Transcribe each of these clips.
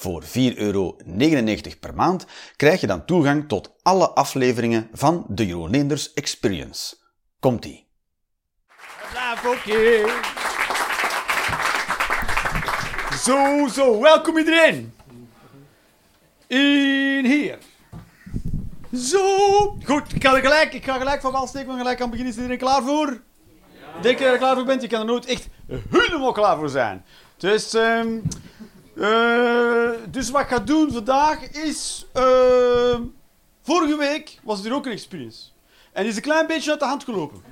Voor 4,99 euro per maand krijg je dan toegang tot alle afleveringen van de Jeroen Leenders Experience. Komt-ie. Zo, zo, welkom iedereen. In hier. Zo. Goed, ik ga er gelijk, ik ga gelijk van wal steken, maar gelijk aan beginnen. Is iedereen klaar voor? Denk je er klaar voor bent? Je kan er nooit echt helemaal klaar voor zijn. Dus, ehm eh, dus wat ik ga doen vandaag is... ehm, vorige week was er ook een experience. En die is een klein beetje uit de hand gelopen.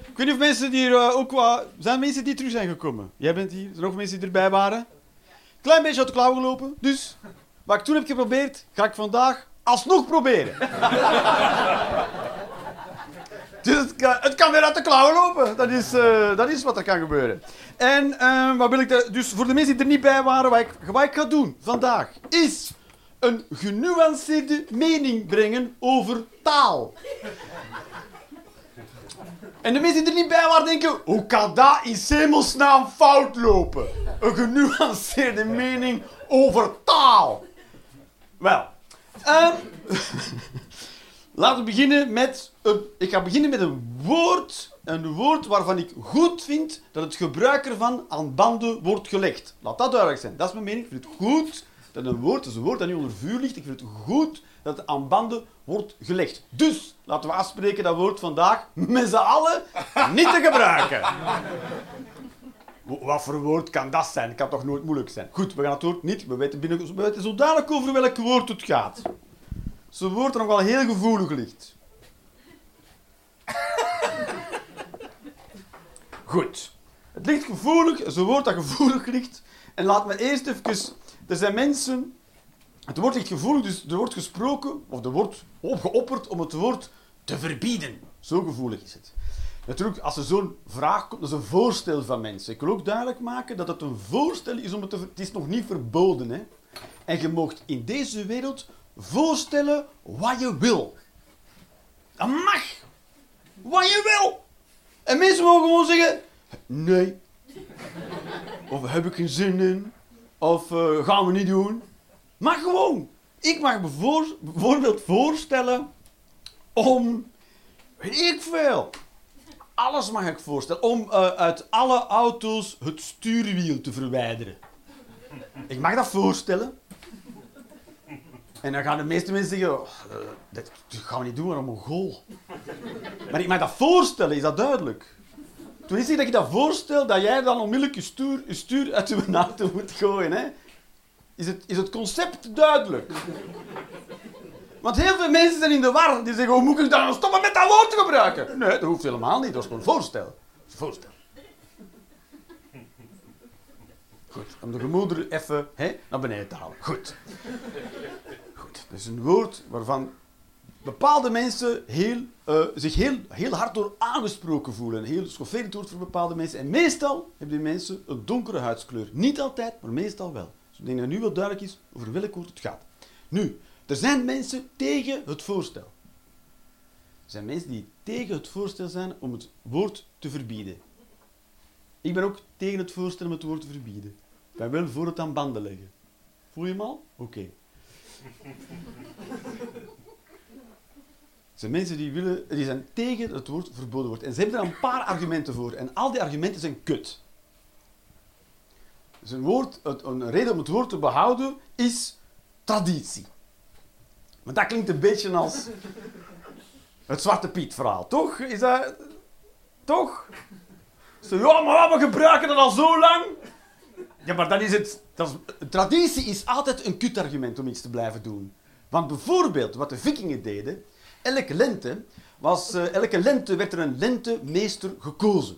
Ik weet niet of mensen die er eh, ook wat... Zijn mensen die terug zijn gekomen? Jij bent hier. Zijn er nog mensen die erbij waren? Klein beetje uit de klauwen gelopen. Dus, wat ik toen heb geprobeerd, ga ik vandaag alsnog proberen. Dus het kan, weer uit de klauwen lopen. Dat is, eh, dat is wat er kan gebeuren. En eh, wat wil ik dus voor de mensen die er niet bij waren, wat ik, ik ga doen vandaag, is een genuanceerde mening brengen over taal. En de mensen die er niet bij waren denken, hoe kan dat in hemelsnaam fout lopen? Een genuanceerde mening over taal. Wel, ehm, laten we beginnen met, een, ik ga beginnen met een woord, een woord waarvan ik goed vind dat het gebruik ervan aan banden wordt gelegd. Laat dat duidelijk zijn. Dat is mijn mening. Ik vind het goed dat een woord, dat een woord dat nu onder vuur ligt, ik vind het goed dat het aan banden wordt gelegd. Dus, laten we afspreken dat woord vandaag met z'n allen niet te gebruiken. Wa- Wat voor woord kan dat zijn? Het kan toch nooit moeilijk zijn? Goed, we gaan het woord niet. We weten, binnen, we weten zo over welk woord het gaat. Zo'n woord dat nog wel heel gevoelig ligt. Goed. Het ligt gevoelig, een woord dat gevoelig ligt. En laat me eerst even... Er zijn mensen... Het woord ligt gevoelig, dus er wordt gesproken, of er wordt opgeopperd om het woord te verbieden. Zo gevoelig is het. Natuurlijk, als er zo'n vraag komt, dat is een voorstel van mensen. Ik wil ook duidelijk maken dat het een voorstel is om het te... Het is nog niet verboden, hè. En je moogt in deze wereld voorstellen wat je wil. Dat mag. Wat je wil. En mensen mogen gewoon zeggen... Nee. Of heb ik geen zin in. Of eh, gaan we niet doen. Mag gewoon. Ik mag bijvoor- bijvoorbeeld voorstellen om... Weet ik veel. Alles mag ik voorstellen. Om eh, uit alle auto's het stuurwiel te verwijderen. Ik mag dat voorstellen. En dan gaan de meeste mensen zeggen... "Oh, dat gaan we niet doen, maar een mongool. Maar ik mag dat voorstellen, is dat duidelijk? Toen is het dat je dat voorstelt, dat jij dan onmiddellijk je stuur, stuur uit je auto moet gooien. Hè? Is, het, is het concept duidelijk? Want heel veel mensen zijn in de war. Die zeggen, hoe moet ik dan stoppen met dat woord te gebruiken? Nee, dat hoeft helemaal niet. Dat is gewoon een voorstel. Een voorstel. Goed, om de gemoederen even hè, naar beneden te halen. Goed. Dat is een woord waarvan bepaalde mensen heel, eh, zich heel, heel hard door aangesproken voelen. Een heel schofferend woord voor bepaalde mensen. En meestal hebben die mensen een donkere huidskleur. Niet altijd, maar meestal wel. Dus ik denk dat nu wel duidelijk is over welk woord het gaat. Nu, er zijn mensen tegen het voorstel. Er zijn mensen die tegen het voorstel zijn om het woord te verbieden. Ik ben ook tegen het voorstel om het woord te verbieden. Ik ben wel voor het aan banden leggen. Voel je hem al? Oké. Zijn mensen die, willen, die zijn tegen het woord verboden wordt. En ze hebben er een paar argumenten voor. En al die argumenten zijn kut. Dus een, woord, een reden om het woord te behouden is traditie. Maar dat klinkt een beetje als het Zwarte Piet verhaal, toch? Is dat... Toch? Zo, ja, maar we gebruiken dat al zo lang. Ja, maar dan is het... Traditie is altijd een kutargument om iets te blijven doen. Want bijvoorbeeld, wat de vikingen deden... Elke lente, was, eh, elke lente werd er een lentemeester gekozen.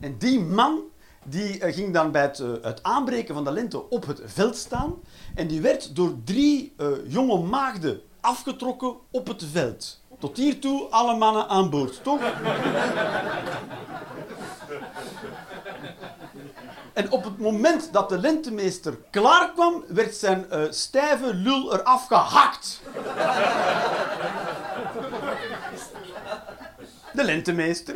En die man die eh, ging dan bij het, eh, het aanbreken van de lente op het veld staan. En die werd door drie jonge maagden afgetrokken op het veld. Tot hiertoe alle mannen aan boord, toch? En op het moment dat de lentemeester klaar kwam, werd zijn uh, stijve lul eraf gehakt. De lentemeester.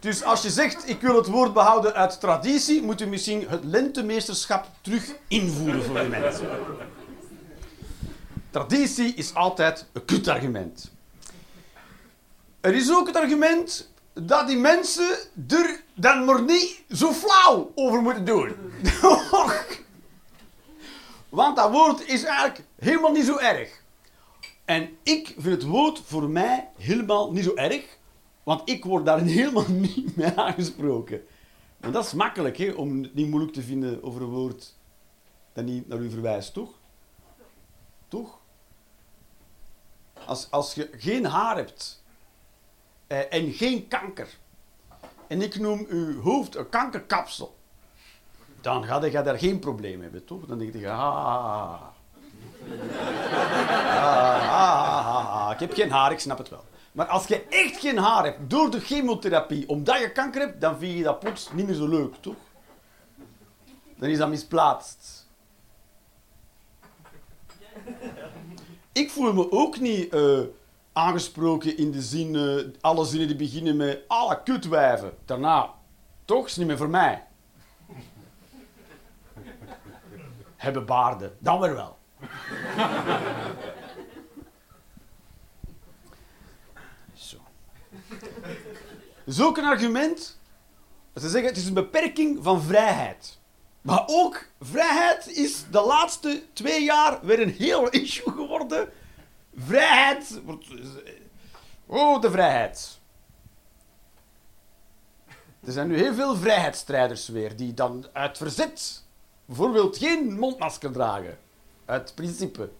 Dus als je zegt, ik wil het woord behouden uit traditie, moet u misschien het lentemeesterschap terug invoeren voor de mensen. Traditie is altijd een kutargument. Er is ook het argument dat die mensen er dan maar niet zo flauw over moeten doen. Want dat woord is eigenlijk helemaal niet zo erg. En ik vind het woord voor mij helemaal niet zo erg, want ik word daar helemaal niet mee aangesproken. En dat is makkelijk, hè, om het niet moeilijk te vinden over een woord dat niet naar u verwijst, toch? Toch? Als, als je geen haar hebt eh, en geen kanker, en ik noem uw hoofd een kankerkapsel, dan ga je daar geen probleem hebben, toch? Dan denk je, ah, ah, ah, ik heb geen haar, ik snap het wel. Maar als je echt geen haar hebt door de chemotherapie, omdat je kanker hebt, dan vind je dat plots niet meer zo leuk, toch? Dan is dat misplaatst. Ik voel me ook niet uh, aangesproken in de zin, uh, alle zinnen die beginnen met alle kutwijven. Daarna, toch, is niet meer voor mij. Hebben baarden, dan weer wel. Zo. Ook een argument. Ze zeggen het is een beperking van vrijheid. Maar ook vrijheid is de laatste twee jaar weer een heel issue geworden. Vrijheid. Oh, de vrijheid. Er zijn nu heel veel vrijheidsstrijders weer die dan uit verzet bijvoorbeeld geen mondmasker dragen. Uit principe.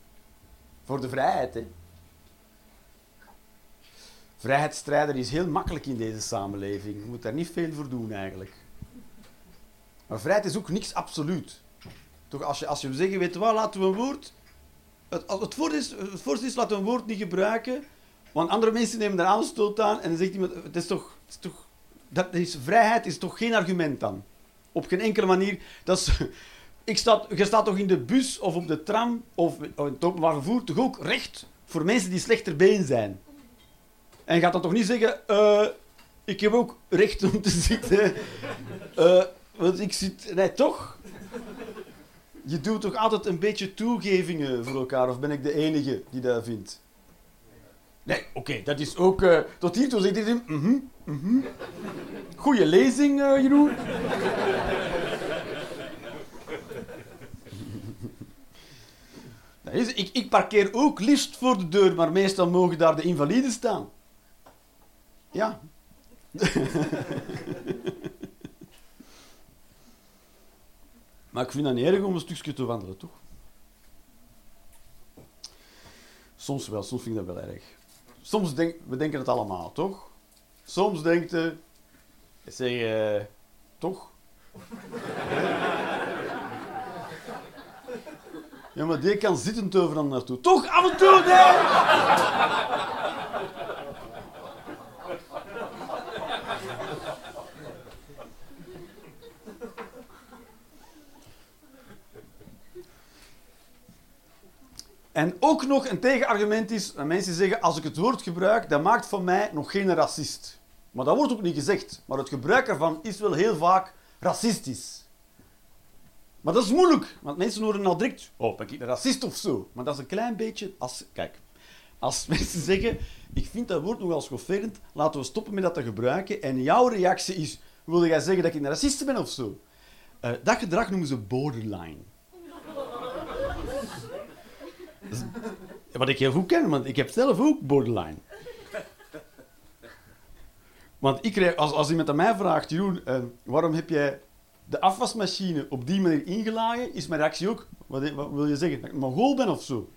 Voor de vrijheid. Hè. Vrijheidsstrijder is heel makkelijk in deze samenleving. Je moet daar niet veel voor doen eigenlijk. Maar vrijheid is ook niks absoluut. Toch als je, als je zeggen, weet je wat, laten we een woord... Het, het, is, het voordeel is, we een woord niet gebruiken, want andere mensen nemen daar aanstoot aan en dan zegt iemand, het is toch... Het is dat is, vrijheid is toch geen argument dan? Op geen enkele manier. Dat is, ik sta, je staat toch in de bus of op de tram of in het openbaar vervoer toch ook recht voor mensen die slechter been zijn? En je gaat dan toch niet zeggen, uh, ik heb ook recht om te zitten. Uh, want ik zit... Nee, toch? Je doet toch altijd een beetje toegevingen voor elkaar? Of ben ik de enige die dat vindt? Nee, oké, dat is ook... Uh, tot hier toe zit hij in... Mhm, mhm. Goeie lezing, uh, Jeroen. ik, ik parkeer ook liefst voor de deur, maar meestal mogen daar de invaliden staan. Ja. Maar ik vind dat niet erg om een stukje te wandelen, toch? Soms wel, soms vind ik dat wel erg. Soms denk, we denken het allemaal, toch? Soms denkt je, zeg je, toch? Ja, maar die kan zittend overal naartoe. Toch af en toe, nee! En ook nog een tegenargument is dat mensen zeggen: als ik het woord gebruik, dat maakt van mij nog geen racist. Maar dat wordt ook niet gezegd. Maar het gebruik ervan is wel heel vaak racistisch. Maar dat is moeilijk, want mensen horen al direct: oh, ben ik een racist of zo? Maar dat is een klein beetje als. Kijk, als mensen zeggen: ik vind dat woord nogal schofferend, laten we stoppen met dat te gebruiken. En jouw reactie is: wil jij zeggen dat ik een racist ben of zo? Uh, dat gedrag noemen ze borderline. Wat ik heel goed ken, want ik heb zelf ook borderline. Want ik krijg, als, als iemand aan mij vraagt, Jeroen, uh, waarom heb jij de afwasmachine op die manier ingelagen, is mijn reactie ook, wat, wat wil je zeggen, dat ik mongool ben of zo?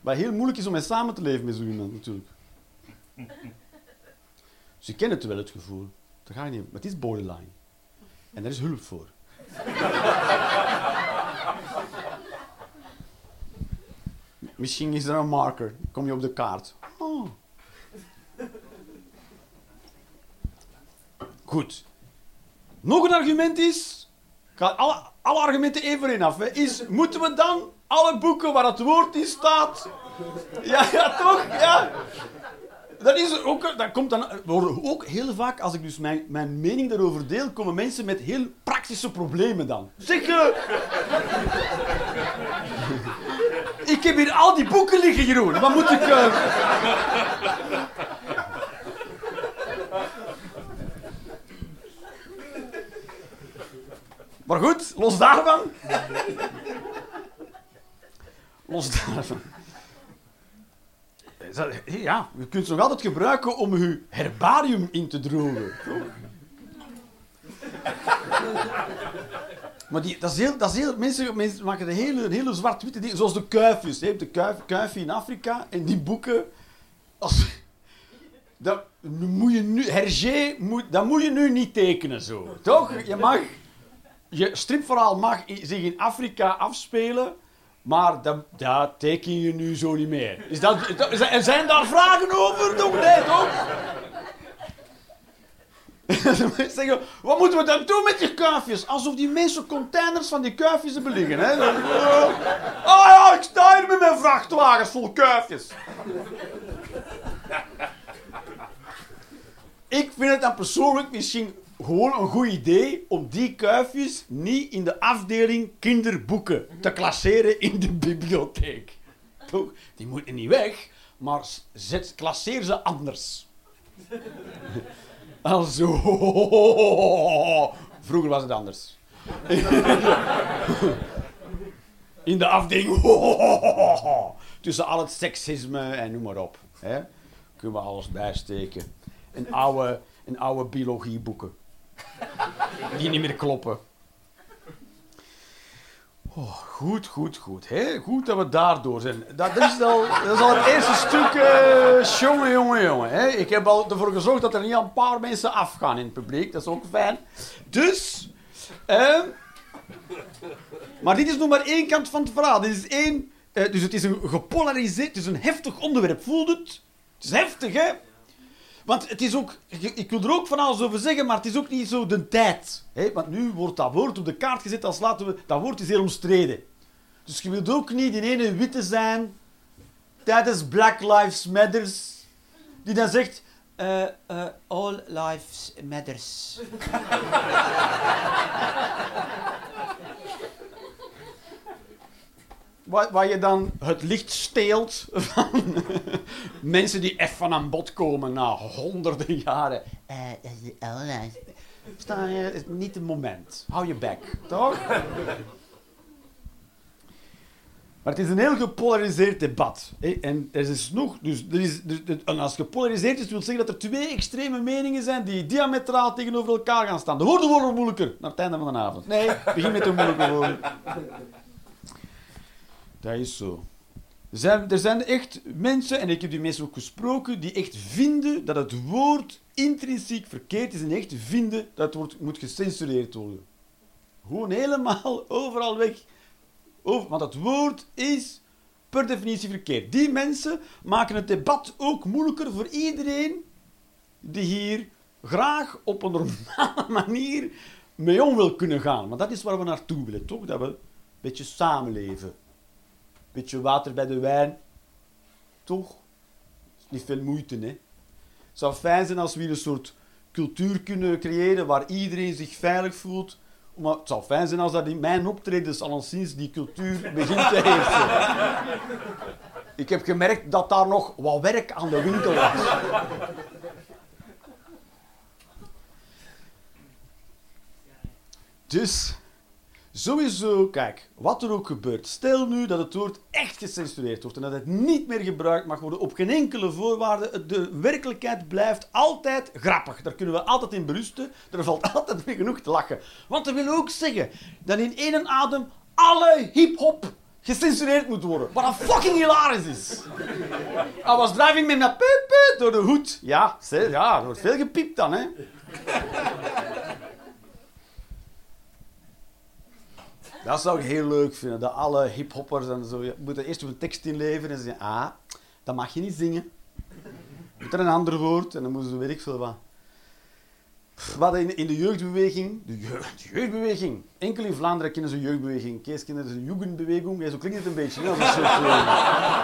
Wat heel moeilijk is om mee samen te leven met zo iemand, natuurlijk. Dus ik ken het wel, het gevoel. Dat ga je niet, maar het is borderline. En daar is hulp voor. Misschien is er een marker. Kom je op de kaart. Oh. Goed. Nog een argument is, ik ga alle, alle argumenten even in af, is, moeten we dan alle boeken waar het woord in staat... Ja, ja, toch? Ja. Dat, is ook, dat komt dan ook heel vaak, als ik dus mijn, mijn mening daarover deel, komen mensen met heel praktische problemen dan. Zeg, eh, ik heb hier al die boeken liggen, Jeroen. Wat moet ik... eh, Maar goed, los daarvan. Los daarvan. Ja, je kunt ze nog altijd gebruiken om je herbarium in te drogen. Maar die, dat is heel, dat is heel, mensen, mensen maken de hele, hele zwart-witte dingen, zoals de kuifjes. Je hebt de kuif, in Afrika en die boeken. Als, dat moet je nu, Hergé, moet, dat moet je nu niet tekenen zo. Toch? Je mag, je stripverhaal mag zich in Afrika afspelen, maar dat, teken je nu zo niet meer. Is dat, is zijn daar vragen over? Toch? Nee, toch? Zeggen, wat moeten we dan doen met die kuifjes? Alsof die mensen containers van die kuifjes hebben liggen. Hè? Dan, oh ja, ik sta hier met mijn vrachtwagens vol kuifjes. Ik vind het dan persoonlijk misschien gewoon een goed idee om die kuifjes niet in de afdeling kinderboeken te klasseren in de bibliotheek. Toch? Die moeten niet weg, maar zet, klasseer ze anders. Also, vroeger was het anders. In de afdeling, tussen al het seksisme en noem maar op. Kunnen we alles bijsteken. En oude, en oude biologieboeken. Die niet meer kloppen. Oh, goed, goed, goed. Hè? Goed dat we daardoor zijn. Dat is al, dat is al het eerste stuk. eh jongen, jongen, jongen. Hè? Ik heb al ervoor gezorgd dat er niet een paar mensen afgaan in het publiek. Dat is ook fijn. Dus. ehm, maar dit is nog maar één kant van het verhaal. Dit is één. eh, dus het is een gepolariseerd. Het is een heftig onderwerp. Voelt het? Het is heftig, hè? Want het is ook, ik wil er ook van alles over zeggen, maar het is ook niet zo de tijd. Hè? Want nu wordt dat woord op de kaart gezet als laten we, dat woord is heel omstreden. Dus je wilt ook niet in ene witte zijn tijdens Black Lives Matters, die dan zegt, eh, eh, all lives matters. Waar, waar je dan het licht steelt van mensen die even aan bod komen na honderden jaren. Eh, allerlei. Sta je, is niet het moment. Hou je bek, toch? Maar het is een heel gepolariseerd debat. En er is nog, dus er is, en als gepolariseerd is, wil zeggen dat er twee extreme meningen zijn die diametraal tegenover elkaar gaan staan. De woorden worden moeilijker naar het einde van de avond. Nee, begin met de moeilijke woorden. Dat is zo. Er zijn, er zijn echt mensen, en ik heb die mensen ook gesproken, die echt vinden dat het woord intrinsiek verkeerd is en echt vinden dat het woord moet gecensureerd worden. Gewoon helemaal overal weg. Want het woord is per definitie verkeerd. Die mensen maken het debat ook moeilijker voor iedereen die hier graag op een normale manier mee om wil kunnen gaan. Want dat is waar we naartoe willen, toch? Dat we een beetje samenleven. Beetje water bij de wijn. Toch? Niet veel moeite, hè? Het zou fijn zijn als we hier een soort cultuur kunnen creëren waar iedereen zich veilig voelt. Maar het zou fijn zijn als dat in mijn optredens al sinds die cultuur begint te heersen. Ik heb gemerkt dat daar nog wat werk aan de winkel was. Dus, sowieso, kijk, wat er ook gebeurt. Stel nu dat het woord echt gecensureerd wordt en dat het niet meer gebruikt mag worden op geen enkele voorwaarde. De werkelijkheid blijft altijd grappig. Daar kunnen we altijd in berusten. Er valt altijd weer genoeg te lachen. Want dat wil ook zeggen dat in één adem alle hip-hop gecensureerd moet worden. Wat een fucking hilarisch is. I was driving met puut puut door de hoed. Ja, ja, er wordt veel gepiept dan, hè. Dat zou ik heel leuk vinden, dat alle hiphoppers en zo moeten eerst een tekst inleveren en zeggen, ah, dat mag je niet zingen. Met een ander woord en dan moesten ze weet ik veel wat. Wat in, de jeugdbeweging, de, jeugd, de jeugdbeweging, enkel in Vlaanderen kennen ze jeugdbeweging. Kees kent de jugendbeweging, ja, zo klinkt het een beetje. hè, als een soort, eh,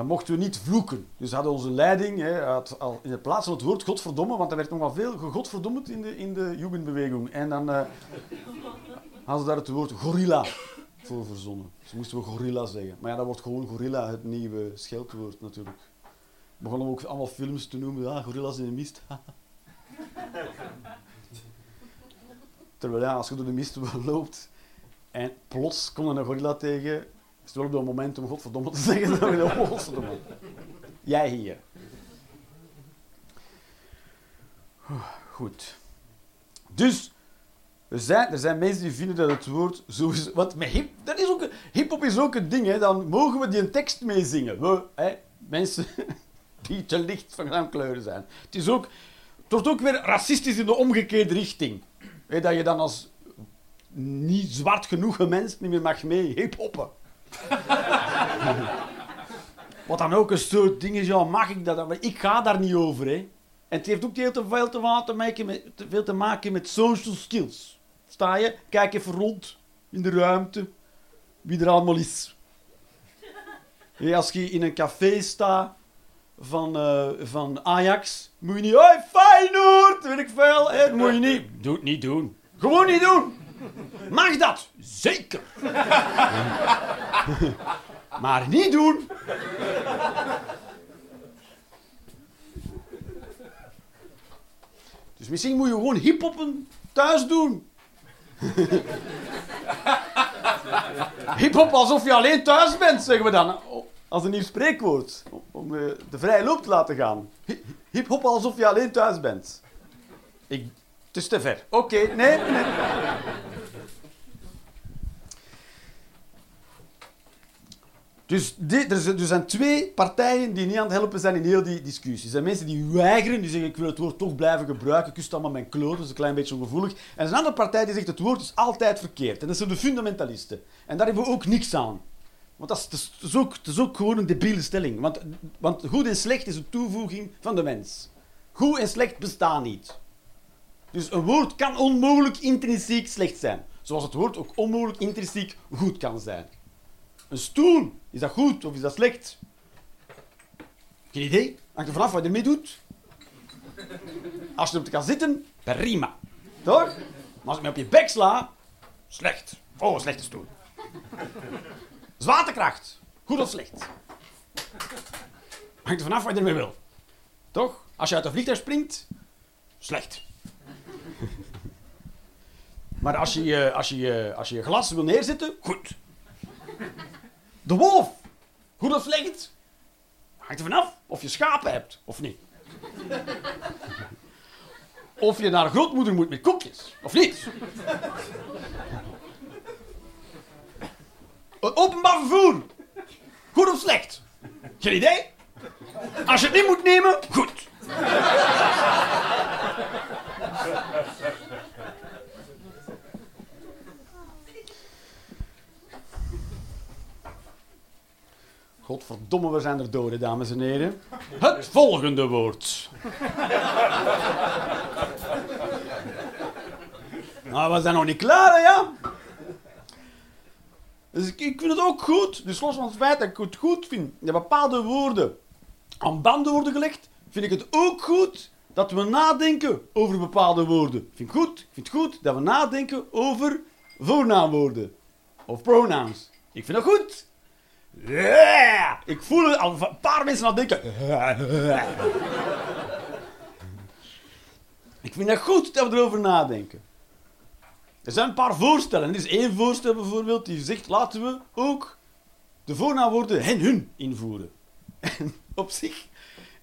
Dan mochten we niet vloeken. Dus hadden onze leiding hè, al in de plaats van het woord godverdomme, want er werd nogal veel gegodverdommerd in de, in de jugendbeweging. En dan eh, hadden ze daar het woord gorilla voor verzonnen. Dus moesten we gorilla zeggen. Maar ja, dat wordt gewoon gorilla het nieuwe scheldwoord natuurlijk. We begonnen ook allemaal films te noemen. Ja, gorillas in de mist. Terwijl ja, als je door de mist loopt en plots komt er een gorilla tegen, het wel op dat moment om godverdomme te zeggen. Wil je, oh, godverdomme. Jij hier. Goed. Dus, er zijn, er zijn mensen die vinden dat het woord sowieso... Want met hip, dat is ook, hip-hop is ook een ding, hè. Dan mogen we die een tekst meezingen. We, hè, mensen die te licht van klaamkleuren zijn. Het is ook... Wordt ook weer racistisch in de omgekeerde richting. Hè, dat je dan als niet zwart genoeg mens niet meer mag mee hip-hoppen. Wat dan ook een soort ding is, ja, mag ik dat? Maar ik ga daar niet over, hè. En het heeft ook heel te veel te, maken met, te veel te maken met social skills. Sta je? Kijk even rond in de ruimte. Wie er allemaal is. Als je in een café staat van, eh, van Ajax, moet je niet... Hoi, Feyenoord! Weet ik veel. Hè? Dat moet je niet... Doe het niet doen. Gewoon niet doen. Mag dat? Zeker. maar niet doen. Dus misschien moet je gewoon hiphoppen thuis doen. Hiphop alsof je alleen thuis bent, zeggen we dan. Als een nieuw spreekwoord. Om eh, de vrije loop te laten gaan. Hi- Hiphop alsof je alleen thuis bent. Ik, het is te ver. Oké, nee, nee. Dus er, zijn, twee partijen die niet aan het helpen zijn in heel die discussie. Er zijn mensen die weigeren, die zeggen ik wil het woord toch blijven gebruiken. Ik kust allemaal mijn kloot, dat is een klein beetje ongevoelig. En er is een andere partij die zegt het woord is altijd verkeerd. En dat zijn de fundamentalisten. En daar hebben we ook niks aan. Want dat is, dat is ook gewoon een debiele stelling. Want, want goed en slecht is een toevoeging van de mens. Goed en slecht bestaan niet. Dus een woord kan onmogelijk intrinsiek slecht zijn. Zoals het woord ook onmogelijk intrinsiek goed kan zijn. Een stoel, is dat goed of is dat slecht? Geen idee. Hangt er vanaf wat je ermee doet. Als je erop kan zitten, prima. Toch? Maar als ik me op je bek sla, slecht. Oh, een slechte stoel. Zwaartekracht, goed of slecht? Hangt er vanaf wat je ermee wil. Toch? Als je uit een vliegtuig springt, slecht. Maar als je, je- als, je, als je je glas wil neerzetten, goed. De wolf, goed of slecht? Hangt er vanaf of je schapen hebt of niet. Of je naar grootmoeder moet met koekjes, of niet. Openbaar vervoer, goed of slecht? Geen idee? Als je het niet moet nemen, goed. Godverdomme, we zijn er doden, dames en heren. Het volgende woord. nou, we zijn nog niet klaar, hè, ja? Dus ik, ik vind het ook goed, dus los van het feit dat ik het goed vind, dat bepaalde woorden aan banden worden gelegd, vind ik het ook goed dat we nadenken over bepaalde woorden. Vind ik goed, ik vind het goed dat we nadenken over voornaamwoorden. Of pronouns. Ik vind dat goed. Ik voel het al een paar mensen het denken. Ik vind het goed dat we erover nadenken. Er zijn een paar voorstellen. Er is één voorstel bijvoorbeeld die zegt: laten we ook de voornaamwoorden hen hun invoeren. En op zich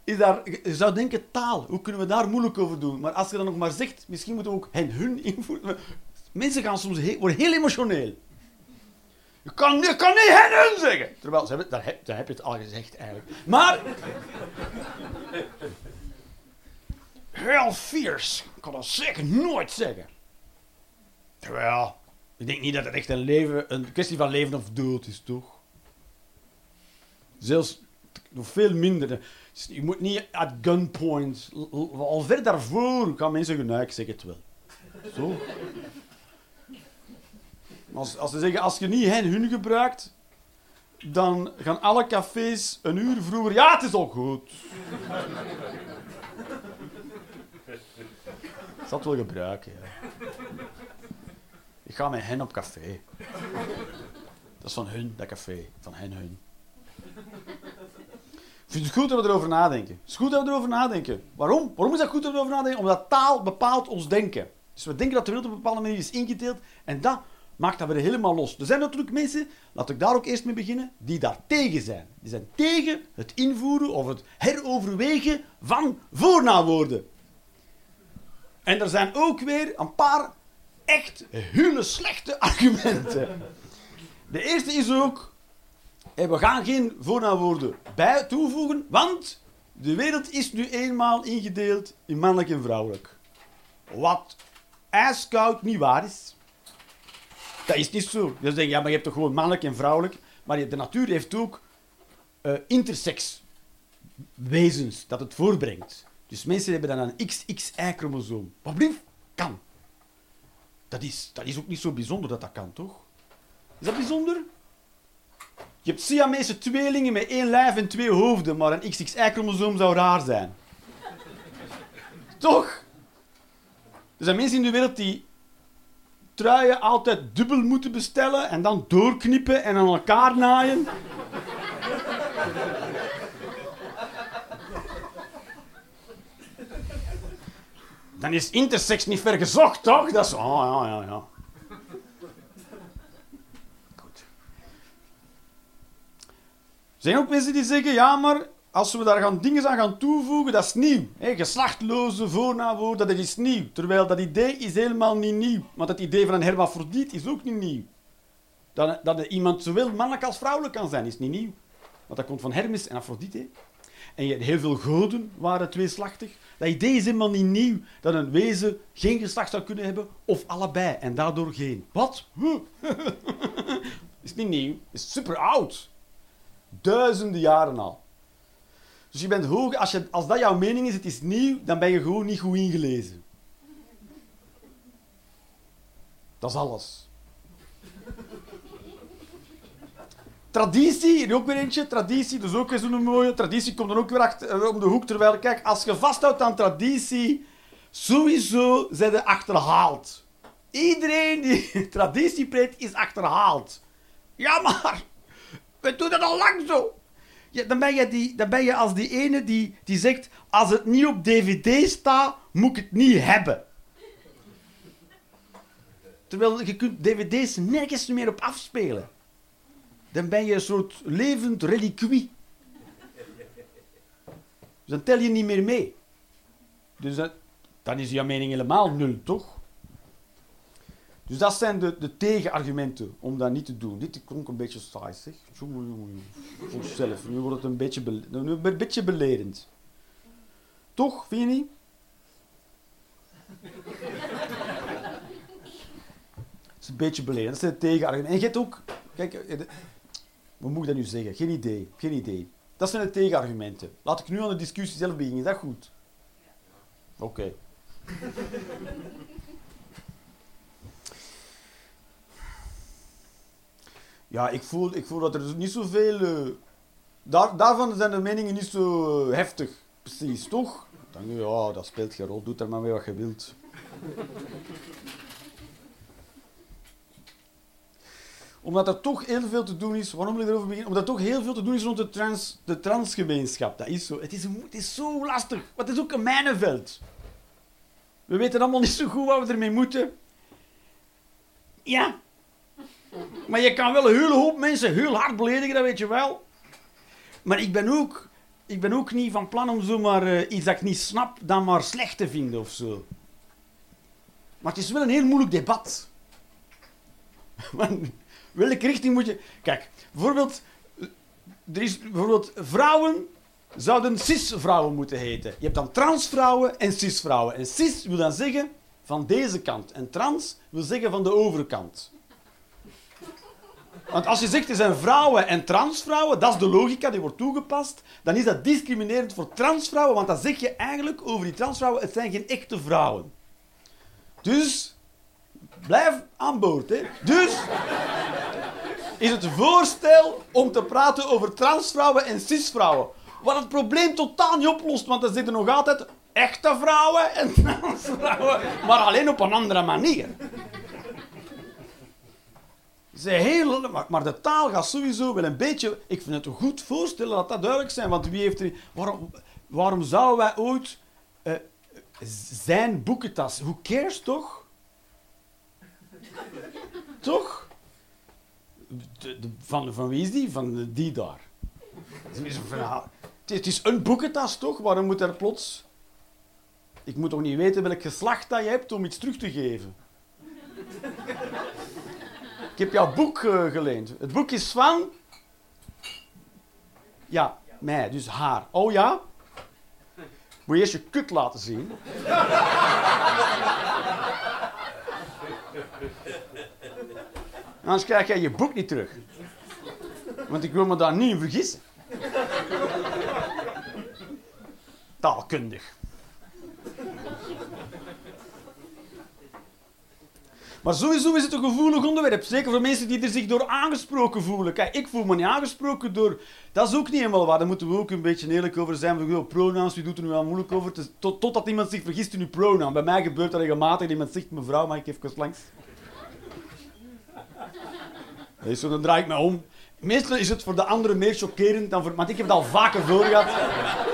is daar, je zou denken taal. Hoe kunnen we daar moeilijk over doen? Maar als je dan nog maar zegt, misschien moeten we ook hen hun invoeren. Mensen gaan soms he- worden heel emotioneel. Je kan, je kan niet hen hun zeggen. Terwijl, ze hebben, daar, heb, je het al gezegd eigenlijk. Maar... Heel fierce. Ik kan dat zeker nooit zeggen. Terwijl, ik denk niet dat het echt een, leven, een kwestie van leven of dood is, toch? Zelfs nog veel minder. Je moet niet at gunpoint. Al ver daarvoor kan mensen zeggen, nee, ik zeg het wel. Zo. Als, als ze zeggen, als je niet hen hun gebruikt, dan gaan alle cafés een uur vroeger... Ja, het is al goed. Ik zal wel gebruiken, ja. Ik ga met hen op café. Dat is van hun, dat café. Van hen, hun. Ik vind het goed dat we erover nadenken. Het is goed dat we erover nadenken. Waarom? Waarom is dat goed dat we erover nadenken? Omdat taal bepaalt ons denken. Dus we denken dat de wereld op een bepaalde manier is ingedeeld. En dat maakt dat weer helemaal los. Er zijn natuurlijk mensen, laat ik daar ook eerst mee beginnen, die daar tegen zijn. Die zijn tegen het invoeren of het heroverwegen van voornaamwoorden. En er zijn ook weer een paar echt hele slechte argumenten. De eerste is ook, we gaan geen voornaamwoorden bij toevoegen, want de wereld is nu eenmaal ingedeeld in mannelijk en vrouwelijk. Wat ijskoud niet waar is. Dat is niet zo. Je denkt, ja, maar je hebt toch gewoon mannelijk en vrouwelijk. Maar de natuur heeft ook uh, intersex wezens dat het voorbrengt. Dus mensen hebben dan een XXY-chromosoom. Wat blieft? Kan. Dat is, dat is ook niet zo bijzonder dat dat kan, toch? Is dat bijzonder? Je hebt Siamese tweelingen met één lijf en twee hoofden, maar een XXY-chromosoom zou raar zijn. toch? Er zijn mensen in de wereld die truien altijd dubbel moeten bestellen en dan doorknippen en aan elkaar naaien. Dan is intersex niet vergezocht, toch? Dat is... Oh, ja, ja, ja. Goed. Er zijn ook mensen die zeggen, ja, maar als we daar gaan dingen aan gaan toevoegen, dat is nieuw. He, geslachtloze voornaamwoorden, dat is nieuw. Terwijl dat idee is helemaal niet nieuw. Want het idee van een hermafrodiet is ook niet nieuw. Dat, dat iemand zowel mannelijk als vrouwelijk kan zijn, is niet nieuw. Want dat komt van Hermes en Afrodite. En je, heel veel goden waren tweeslachtig. Dat idee is helemaal niet nieuw. Dat een wezen geen geslacht zou kunnen hebben, of allebei, en daardoor geen. Wat? is niet nieuw. is super oud. Duizenden jaren al. Dus je bent hoog, als, je, als dat jouw mening is, het is nieuw, dan ben je gewoon niet goed ingelezen. Dat is alles. Traditie, hier ook weer eentje. Traditie, dat is ook zo'n mooie. Traditie komt dan ook weer achter, eh, om de hoek. Terwijl, kijk, als je vasthoudt aan traditie, sowieso zijn je achterhaald. Iedereen die traditie preekt, is achterhaald. Ja, maar we doen het al lang zo. Ja, dan, ben je die, dan ben je als die ene die, die zegt: Als het niet op DVD staat, moet ik het niet hebben. Terwijl je kunt dvd's nergens meer op afspelen. Dan ben je een soort levend reliquie. Dus dan tel je niet meer mee. Dus dan is jouw mening helemaal nul, toch? Dus dat zijn de, de tegenargumenten om dat niet te doen. Dit klonk een beetje saai, zeg. Zelf. Nu wordt het een beetje, be, een beetje belerend. Toch, vind je niet? Het is een beetje belerend. Dat zijn de tegenargumenten. En je hebt ook... Kijk, eh, hoe moet ik dat nu zeggen? Geen idee. Geen idee. Dat zijn de tegenargumenten. Laat ik nu aan de discussie zelf beginnen. Is dat goed? Oké. Ja, ik voel, ik voel dat er niet zoveel... Uh, daar, daarvan zijn de meningen niet zo heftig. Precies, toch? Dan ja, dat speelt geen rol. Doe er maar mee wat je wilt. Omdat er toch heel veel te doen is... Waarom wil ik erover beginnen? Omdat er toch heel veel te doen is rond de, trans, de transgemeenschap. Dat is zo. Het is, het is zo lastig. Het is ook een mijnenveld. We weten allemaal niet zo goed wat we ermee moeten. Ja, maar je kan wel een hele hoop mensen heel hard beledigen, dat weet je wel. Maar ik ben ook, ik ben ook niet van plan om zomaar uh, iets dat ik niet snap, dan maar slecht te vinden of zo. Maar het is wel een heel moeilijk debat. welke richting moet je... Kijk, bijvoorbeeld... Er is bijvoorbeeld vrouwen zouden cis-vrouwen moeten heten. Je hebt dan transvrouwen en cis-vrouwen. En cis wil dan zeggen van deze kant. En trans wil zeggen van de overkant. Want als je zegt er zijn vrouwen en transvrouwen, dat is de logica die wordt toegepast, dan is dat discriminerend voor transvrouwen, want dan zeg je eigenlijk over die transvrouwen, het zijn geen echte vrouwen. Dus, blijf aan boord. Hè. Dus, is het voorstel om te praten over transvrouwen en cisvrouwen. Wat het probleem totaal niet oplost, want er zitten nog altijd echte vrouwen en transvrouwen, maar alleen op een andere manier. Ze heel, maar, maar de taal gaat sowieso wel een beetje. Ik vind het goed voorstellen dat dat duidelijk zijn. Want wie heeft er. Waarom, waarom zouden wij ooit uh, zijn boekentas. Who cares toch? toch? De, de, van, van wie is die? Van die daar. Het is een boekentas toch? Waarom moet er plots. Ik moet toch niet weten welk geslacht dat je hebt om iets terug te geven? Ik heb jouw boek uh, geleend. Het boek is van. Ja, mij, dus haar. Oh ja? Moet je eerst je kut laten zien. Anders krijg jij je boek niet terug. Want ik wil me daar niet in vergissen. Taalkundig. Maar sowieso is het een gevoelig onderwerp. Zeker voor mensen die er zich door aangesproken voelen. Kijk, ik voel me niet aangesproken door... Dat is ook niet helemaal waar. Daar moeten we ook een beetje eerlijk over zijn. We pronouns, wie doet er nu wel moeilijk over? Tot, totdat iemand zich vergist in uw pronoun. Bij mij gebeurt dat regelmatig. Iemand zegt, mevrouw, mag ik even langs? Zo, dan draai ik me om. Meestal is het voor de anderen meer chockerend dan voor... Want ik heb het al vaker voor gehad.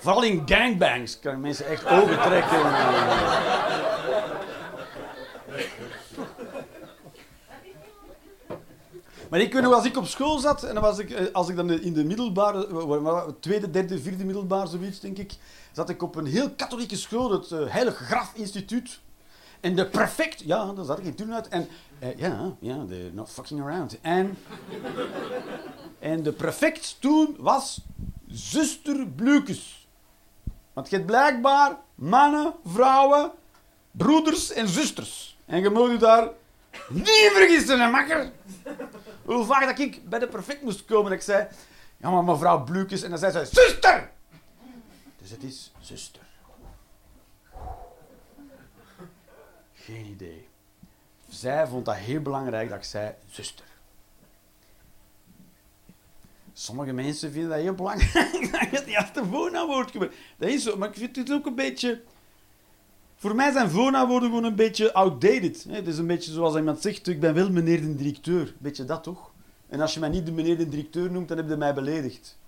Vooral in gangbangs kan mensen echt ogen trekken. Maar ik weet nog, als ik op school zat, en was ik, eh, als ik dan in de middelbare, tweede, derde, vierde middelbaar, zoiets denk ik, zat ik op een heel katholieke school, het uh, Heilig Graf Instituut. En de prefect, ja, daar zat ik in toen uit. En uh, ja, ja, they're not fucking around. En, en de prefect toen was zuster Blukes. Want je hebt blijkbaar mannen, vrouwen, broeders en zusters. En je moet je daar niet vergissen, hè, makker. Hoe vaak dat ik bij de perfect moest komen, dat ik zei... Ja, maar mevrouw Blukes. En dan zei ze... Zuster! Dus het is zuster. Geen idee. Zij vond dat heel belangrijk dat ik zei... Zuster. Sommige mensen vinden dat heel belangrijk dat je het eerste voornaamwoord gebruikt. Dat is zo, maar ik vind het ook een beetje... Voor mij zijn voornaamwoorden gewoon een beetje outdated. Het is een beetje zoals iemand zegt, ik ben wel meneer de directeur. Beetje dat toch? En als je mij niet de meneer de directeur noemt, dan heb je mij beledigd.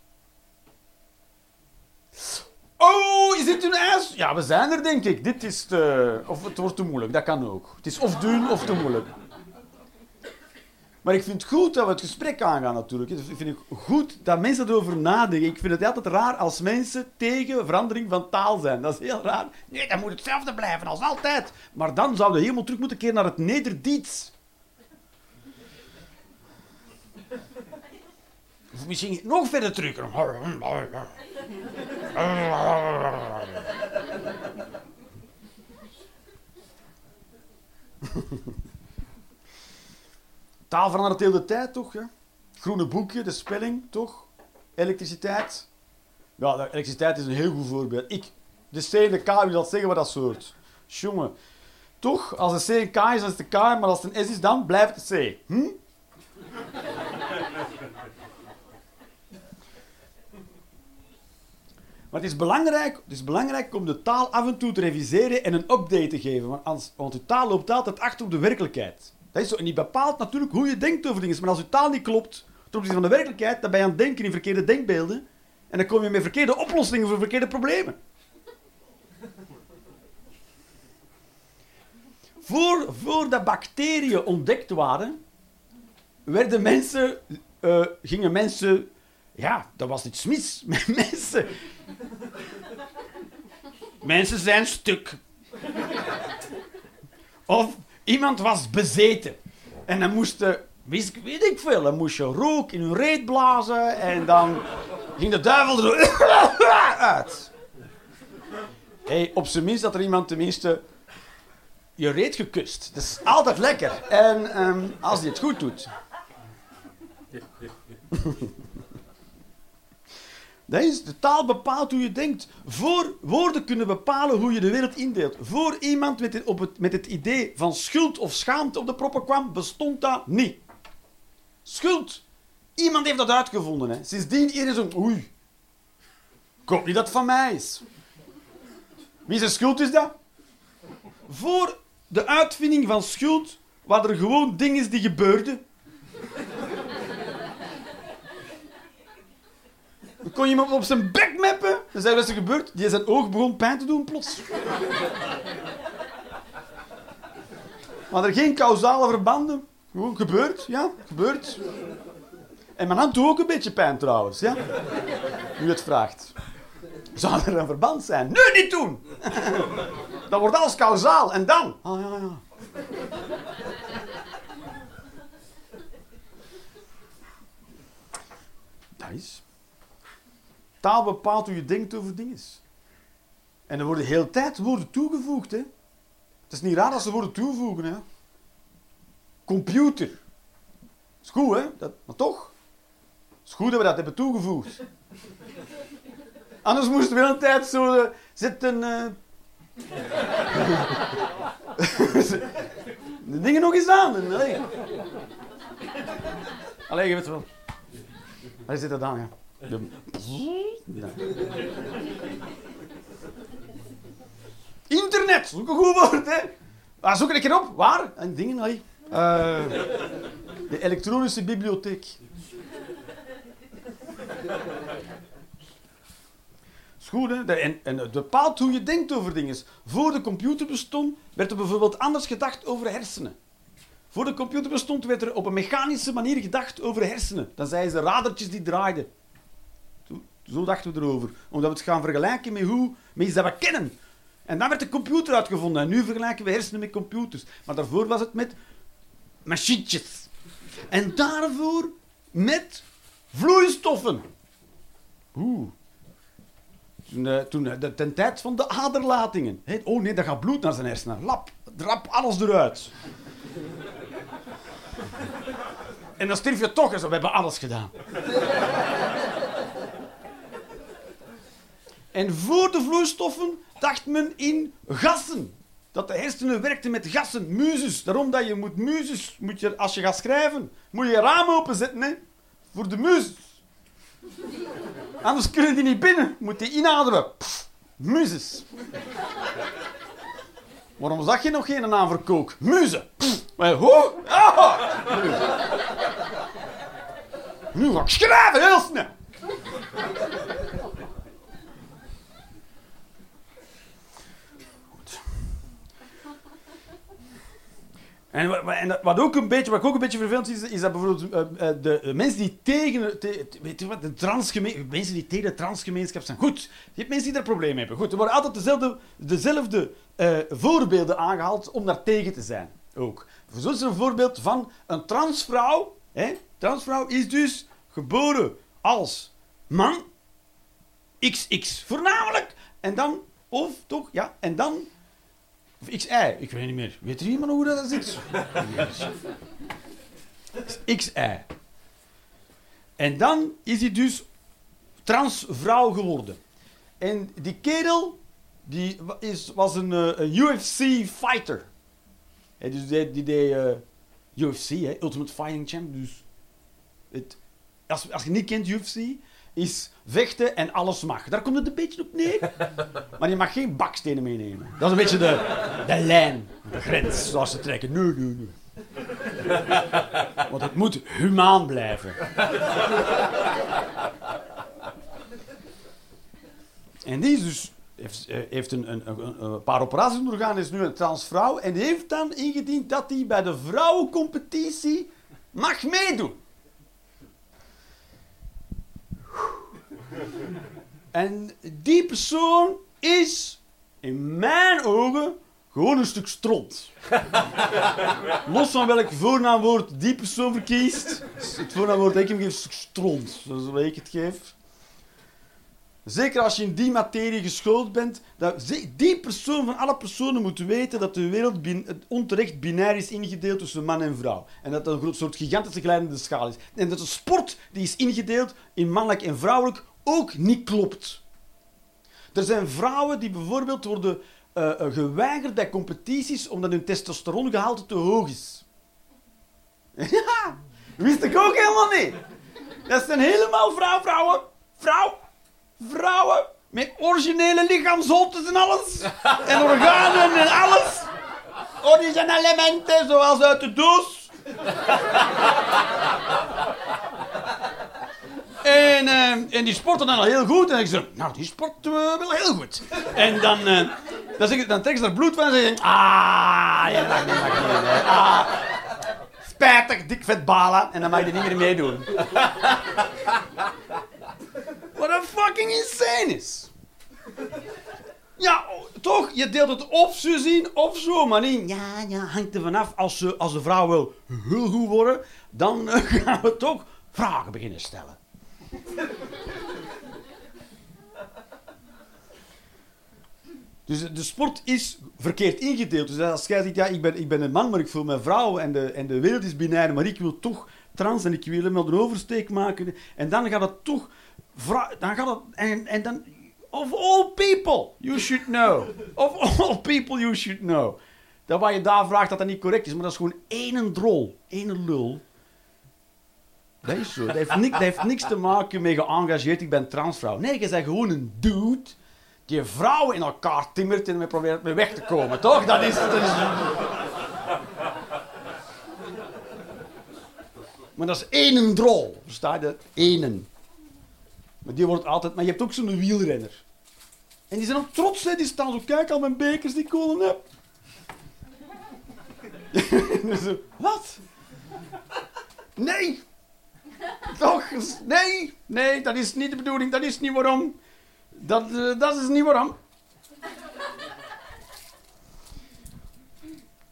Oh, is dit een ijs? Ja, we zijn er denk ik. Dit is. Of het wordt te moeilijk, dat kan ook. Het is of doen of te moeilijk. Maar ik vind het goed dat we het gesprek aangaan natuurlijk. Ik vind het goed dat mensen erover nadenken. Ik vind het altijd raar als mensen tegen verandering van taal zijn. Dat is heel raar. Nee, dan moet hetzelfde blijven als altijd. Maar dan zouden we helemaal terug moeten keren naar het Nederdiets. Of misschien nog verder terug. Taal verandert de hele tijd, toch? Ja? Groene boekje, de spelling, toch? Elektriciteit. Ja, elektriciteit is een heel goed voorbeeld. Ik, de C en de K, wie dat zeggen wat dat soort. Jongen. Toch? Als de C een K is, dan is het de K, maar als het een S is, dan blijft het C. Hm? Maar het is, belangrijk, het is belangrijk om de taal af en toe te reviseren en een update te geven. Want, als, want de taal loopt altijd achter op de werkelijkheid. Dat is zo. En die bepaalt natuurlijk hoe je denkt over dingen. Maar als je taal niet klopt ten opzichte van de werkelijkheid, dan ben je aan het denken in verkeerde denkbeelden. En dan kom je met verkeerde oplossingen voor verkeerde problemen. Voor, voordat bacteriën ontdekt waren, werden mensen, uh, gingen mensen, ja, dat was iets mis met mensen. Mensen zijn stuk. Of Iemand was bezeten. En dan moesten, weet ik veel, dan moest je rook in hun reet blazen en dan ging de duivel er uit. Hey, op zijn minst dat er iemand tenminste je reet gekust. Dat is altijd lekker. En ehm, als hij het goed doet. Is, de taal bepaalt hoe je denkt. Voor woorden kunnen bepalen hoe je de wereld indeelt. Voor iemand met het, op het, met het idee van schuld of schaamte op de proppen kwam, bestond dat niet. Schuld. Iemand heeft dat uitgevonden. Hè. Sindsdien iedereen zo, oei. Ik hoop niet dat het van mij is. Wie zijn schuld is dat? Voor de uitvinding van schuld waren er gewoon dingen die gebeurden. Dan kon je iemand op zijn bek meppen. Dan zei wat is er gebeurd? Die zijn oog begon pijn te doen plots. Maar er geen causale verbanden. Gewoon gebeurd, ja, gebeurd. En mijn hand doet ook een beetje pijn trouwens, ja. Nu het vraagt. Zou er een verband zijn? Nu niet doen! Dan wordt alles causaal. En dan? Ah ja, ja. Dat is. Taal bepaalt hoe je denkt over dingen. En er worden de tijd woorden toegevoegd. Hè. Het is niet raar dat ze woorden toevoegen. Hè. Computer. Is goed, hè? Dat, maar toch. is goed dat we dat hebben toegevoegd. Anders moesten we hele tijd zo uh, zitten... Uh... de dingen nog eens aan. Allee, Allee je weet wel. Waar zit dat aan, ja? De... Internet, zoek een goed woord, hè? Waar zoek ik erop? Waar? En dingen, nee. Uh, de elektronische bibliotheek. Is goed, hè? En het bepaalt hoe je denkt over dingen. Voor de computer bestond, werd er bijvoorbeeld anders gedacht over hersenen. Voor de computer bestond, werd er op een mechanische manier gedacht over hersenen. Dan zeiden ze radertjes die draaiden. Zo dachten we erover. Omdat we het gaan vergelijken met hoe met iets dat we kennen. En dan werd de computer uitgevonden. En nu vergelijken we hersenen met computers. Maar daarvoor was het met machientjes. En daarvoor met vloeistoffen. Oeh. Toen, uh, toen uh, de, ten tijd van de aderlatingen. Oh nee, dat gaat bloed naar zijn hersenen. Lap, drap alles eruit. en dan stierf je toch eens. We hebben alles gedaan. En voor de vloeistoffen dacht men in gassen. Dat de hersenen werkten met gassen, muzes. Daarom dat je moet muzes, moet je, als je gaat schrijven, moet je je raam openzetten. Voor de muzes. Anders kunnen die niet binnen. Moet die inademen. Muzes. Waarom zag je nog geen naam voor kook? Muze. Maar hoe? Ah! Nu ga ik schrijven, heel snel. En, wat ook een beetje, wat ook een beetje vervelend is, is dat bijvoorbeeld uh, de mensen die tegen, te, weet je wat, de transgemeen, mensen die tegen de transgemeenschap zijn. Goed, je hebt mensen die daar problemen hebben. Goed, er worden altijd dezelfde, dezelfde voorbeelden aangehaald om daar tegen te zijn. Ook. Zo is er een voorbeeld van een transvrouw. Hè? Transvrouw is dus geboren als man, XX voornamelijk, en dan, of toch, ja, en dan of XY, ik weet niet meer. Weet er iemand hoe dat zit? XY. En dan is hij dus transvrouw geworden. En die kerel die is, was een, uh, een UFC-fighter. dus die, die deed uh, eh, UFC, hè, Ultimate Fighting Champ. Dus het, als, als je niet kent UFC, is vechten en alles mag. Daar komt het een beetje op neer. Maar je mag geen bakstenen meenemen. Dat is een beetje de, de lijn, de grens, zoals ze trekken. Nee, nee, nee. Want het moet humaan blijven. En die is dus, heeft, eh, heeft een, een, een, een, paar operaties ondergaan, is nu een transvrouw. En die heeft dan ingediend dat hij bij de vrouwencompetitie mag meedoen. En die persoon is in mijn ogen gewoon een stuk stront. Los van welk voornaamwoord die persoon verkiest. Het voornaamwoord dat ik hem geef is een stuk stront. Zoals ik het geef. Zeker als je in die materie geschoold bent, dat die persoon van alle personen moet weten dat de wereld bin- het onterecht binair is ingedeeld tussen man en vrouw. En dat dat een soort gigantische glijdende schaal is. En dat de sport die is ingedeeld in mannelijk en vrouwelijk ook niet klopt. Er zijn vrouwen die bijvoorbeeld worden eh, eh, geweigerd bij competities omdat hun testosterongehalte te hoog is. Ja, wist ik ook helemaal niet. Dat zijn helemaal vrouw, vrouwen, vrouw, vrouwen met originele lichaamsholtes en alles. En organen en alles. Origine-elementen zoals uit de doos. En, eh, en die sporten dan al heel goed. En ik zeg, nou, die sport eh, wel heel goed. En dan, eh, dan, ik, trekken ze er bloed van en zeggen, ah, ja, niet, hè. Ah, spijtig, dik vet balen. En dan mag je niet meer meedoen. Wat een fucking insane is. Ja, toch? Je deelt het of zo zien of zo, maar niet. Ja, ja, hangt er vanaf. Als ze, als de vrouw wil heel goed worden, dan gaan we toch vragen beginnen stellen. Dus de sport is verkeerd ingedeeld. Dus als jij zegt, ja, ik ben, ik ben een man, maar ik voel me vrouw en de, en de wereld is binair, maar ik wil toch trans en ik wil hem een oversteek maken. En dan gaat het toch... Dan gaat het... En, en dan... Of all people, you should know. Of all people, you should know. Dat wat je daar vraagt, dat dat niet correct is, maar dat is gewoon één drol. één lul. Dat is zo. Dat heeft, niks, dat te maken met geëngageerd, ik ben transvrouw. Nee, je bent gewoon een dude die vrouwen in elkaar timmert en probeert mee weg te komen, toch? Dat is... Is... Maar dat is één drol, versta je? Eén. Maar die wordt altijd... Maar je hebt ook zo'n wielrenner. En die zijn ook trots, hè. Die staan zo, kijk al mijn bekers die ik gewonnen heb. Zo, Wat? Nee! Toch? Nee! Nee, dat is niet de bedoeling. Dat is niet waarom. Dat, eh, dat is niet waarom.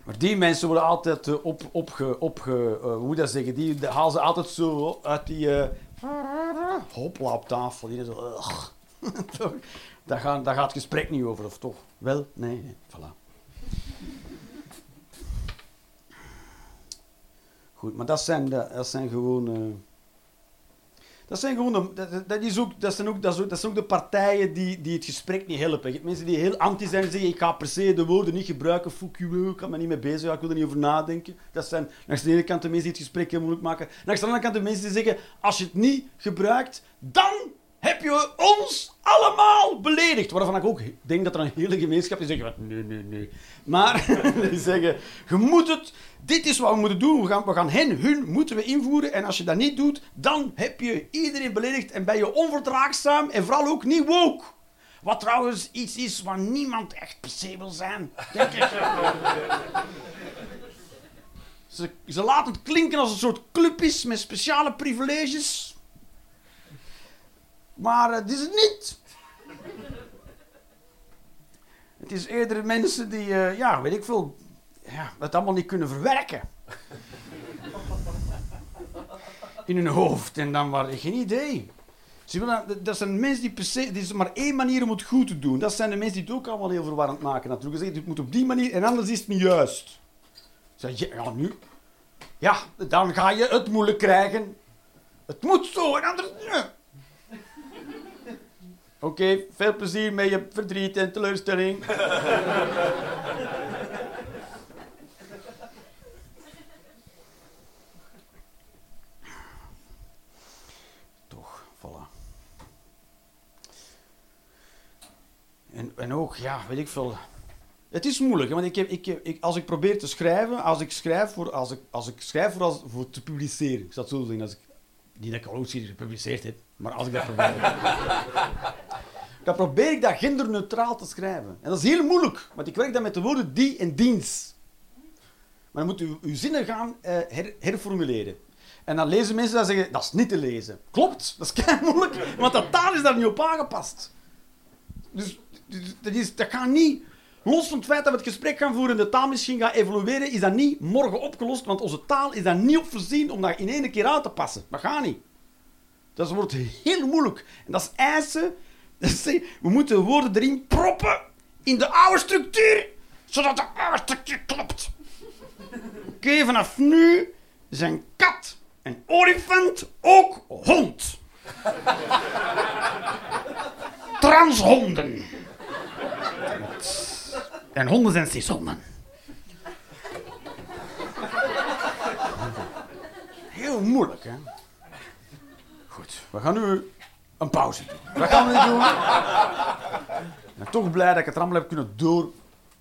Maar die mensen worden altijd uh, op, opge... uh, hoe dat zeggen? Die halen ze altijd zo uit die... Uh, hopla op tafel. Die zo... toch? Daar, gaan, gaat het gesprek niet over, of toch? Wel? Nee, nee. Voilà. Goed, maar dat zijn, dat zijn gewoon... Dat zijn gewoon... De, dat, dat, is ook, dat, zijn ook, dat, zijn ook de partijen die, die het gesprek niet helpen. Mensen die heel anti zijn en zeggen ik ga per se de woorden niet gebruiken. Fuck you, ik kan me niet mee bezig ik wil er niet over nadenken. Dat zijn langs de ene kant de mensen die het gesprek heel moeilijk maken. Langs de andere kant de mensen die zeggen als je het niet gebruikt, dan heb je ons allemaal beledigd. Waarvan ik ook denk dat er een hele gemeenschap is die zegt, nee, nee, nee. Maar die zeggen, je moet het, dit is wat we moeten doen. We gaan, we gaan hen, hun, moeten we invoeren. En als je dat niet doet, dan heb je iedereen beledigd en ben je onverdraagzaam en vooral ook niet woke. Wat trouwens iets is waar niemand echt per se wil zijn, denk ik. ze, ze laten het klinken als een soort club is met speciale privileges. Maar het is het niet. Het is eerder mensen die, uh, ja, weet ik veel, ja, het allemaal niet kunnen verwerken. In hun hoofd en dan maar geen idee. Dat zijn mensen die per se, er is maar één manier om het goed te doen. Dat zijn de mensen die het ook allemaal heel verwarrend maken natuurlijk. Ze zeggen, het moet op die manier en anders is het niet juist. Zeg je, ja nu, ja, dan ga je het moeilijk krijgen. Het moet zo en anders... Oké, veel plezier met je verdriet en teleurstelling. Toch, voilà. En, en ook, ja, weet ik veel. Het is moeilijk, want ik heb, ik, ik, als ik probeer te schrijven, als ik schrijf voor, als ik, als ik schrijf voor, als, voor te publiceren, ik zal het zo zeggen, als ik, niet dat ik al ooit gepubliceerd heb, maar als ik dat probeer. dan probeer ik dat genderneutraal te schrijven. En dat is heel moeilijk, want ik werk dan met de woorden die en diens. Maar dan moet u uw zinnen gaan her, herformuleren. En dan lezen mensen dat zeggen, dat is niet te lezen. Klopt, dat is kei moeilijk, want dat taal is daar niet op aangepast. Dus dat, is, dat gaat niet... Los van het feit dat we het gesprek gaan voeren en de taal misschien gaat evolueren, is dat niet morgen opgelost, want onze taal is daar niet op voorzien om dat in één keer aan te passen. Dat gaat niet. Dat wordt heel moeilijk. En dat is eisen we moeten woorden erin proppen in de oude structuur, zodat de oude structuur klopt. Oké, vanaf nu zijn kat en olifant ook hond. Transhonden. En honden zijn cishonden. Heel moeilijk, hè? Goed, we gaan nu een pauze doen. Wat gaan we nu doen? Ik ben toch blij dat ik het allemaal heb kunnen door...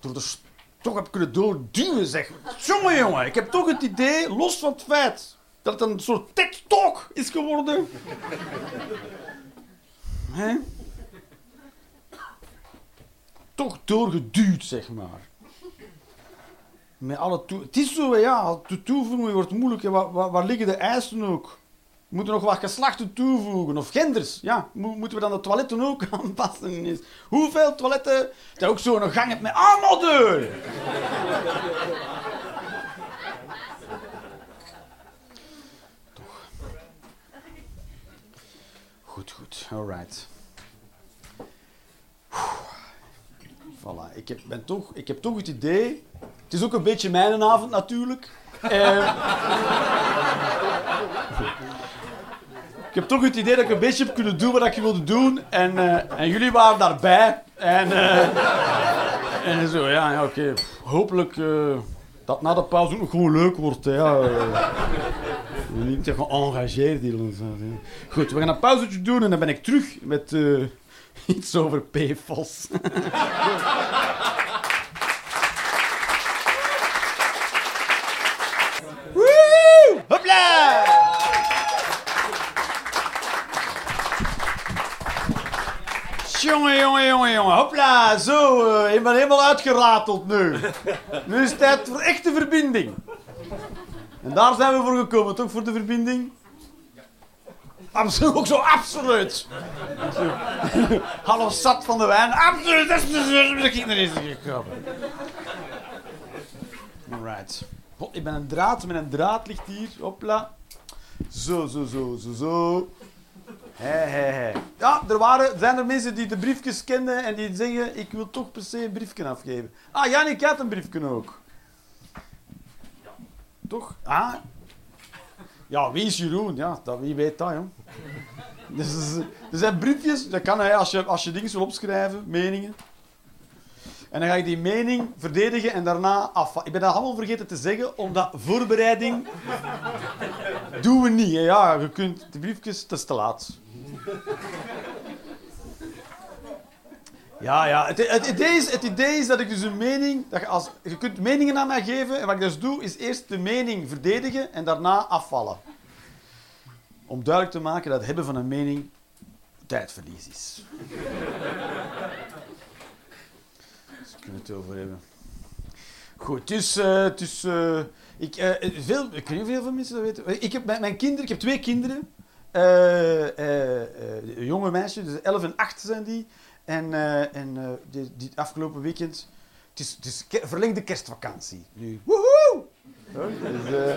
door de, toch heb kunnen doorduwen, zeg. Jongen, jongen, ik heb toch het idee, los van het feit... dat het een soort TED-talk is geworden... Hè? Toch doorgeduwd, zeg maar. Met alle toe... Het is zo, ja, de toevoeging wordt moeilijk. Waar, waar, liggen de eisen ook? We moeten nog wat geslachten toevoegen, of genders. Ja, Mo- moeten we dan de toiletten ook aanpassen? Hoeveel toiletten? Dat je ook zo'n gang hebt met allemaal deuren. Toch. Goed, goed. Alright. Voilà. Ik heb, ben toch, ik heb toch het idee... Het is ook een beetje mijn avond natuurlijk. Eh, ik heb toch het idee dat ik een beetje heb kunnen doen wat ik wilde doen. En, eh, en jullie waren daarbij. En, eh, en zo, ja, oké. Hopelijk dat na de pauze nog gewoon leuk wordt. Hè, ja. niet te geëngageerd. Goed, we gaan een pauzetje doen en dan ben ik terug met iets over PFOS. Jongen, jongen, jongen, jongen. Hopla, zo. eh, ik ben helemaal uitgerateld nu. Nu is het tijd voor echte verbinding. En daar zijn we voor gekomen, toch? Voor de verbinding? Absoluut, ook zo absoluut. Hallo, zat van de wijn. Absoluut, dat is de kinderen gekomen. Alright. Ik ben een draad, met een draad ligt hier. Hopla. Zo, zo, zo, zo, zo. Hé, hé, hé. Ja, er waren, zijn er mensen die de briefjes kenden en die zeggen, ik wil toch per se een briefje afgeven. Ah, Jannik had een briefje ook. Toch? Ah. Ja, wie is Jeroen? Ja, dat, wie weet dat, joh. Dus, dus, er zijn briefjes, dat kan hè, als je, als je dingen wil opschrijven, meningen. En dan ga je die mening verdedigen en daarna af. Ik ben dat allemaal vergeten te zeggen, omdat voorbereiding doen we niet. Ja, je kunt de briefjes, het is te laat. Ja, ja. Het, idee is, het idee is dat ik dus een mening... Dat je, als, je kunt meningen aan mij geven en wat ik dus doe, is eerst de mening verdedigen en daarna afvallen. Om duidelijk te maken dat het hebben van een mening tijdverlies is. Dus we kunnen het over hebben. Goed, dus... eh, dus eh, ik, eh, veel, ik weet niet hoeveel mensen dat weten. Ik heb mijn, mijn kinderen, ik heb twee kinderen. Eh, eh, eh, jonge meisjes, dus 11 en 8 zijn die. En, eh, en eh, die afgelopen weekend... Het is, het verlengde kerstvakantie nu. Woehoe! Dus, eh,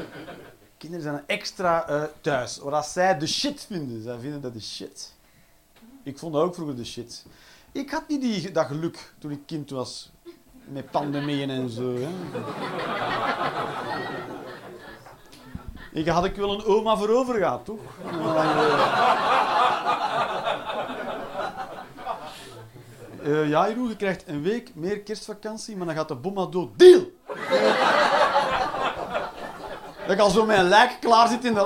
kinderen zijn extra thuis. Wat zij de shit vinden. Zij vinden dat de shit. Ik vond dat ook vroeger de shit. Ik had niet die, dat geluk toen ik kind was. Met pandemieën en zo. Hè. Ik had ik wel een oma voor over gehad, toch? Eh, ja, Jeroen, je krijgt een week meer kerstvakantie, maar dan gaat de bomma dood. Deal! Dat ik al zo een lijk klaar zit in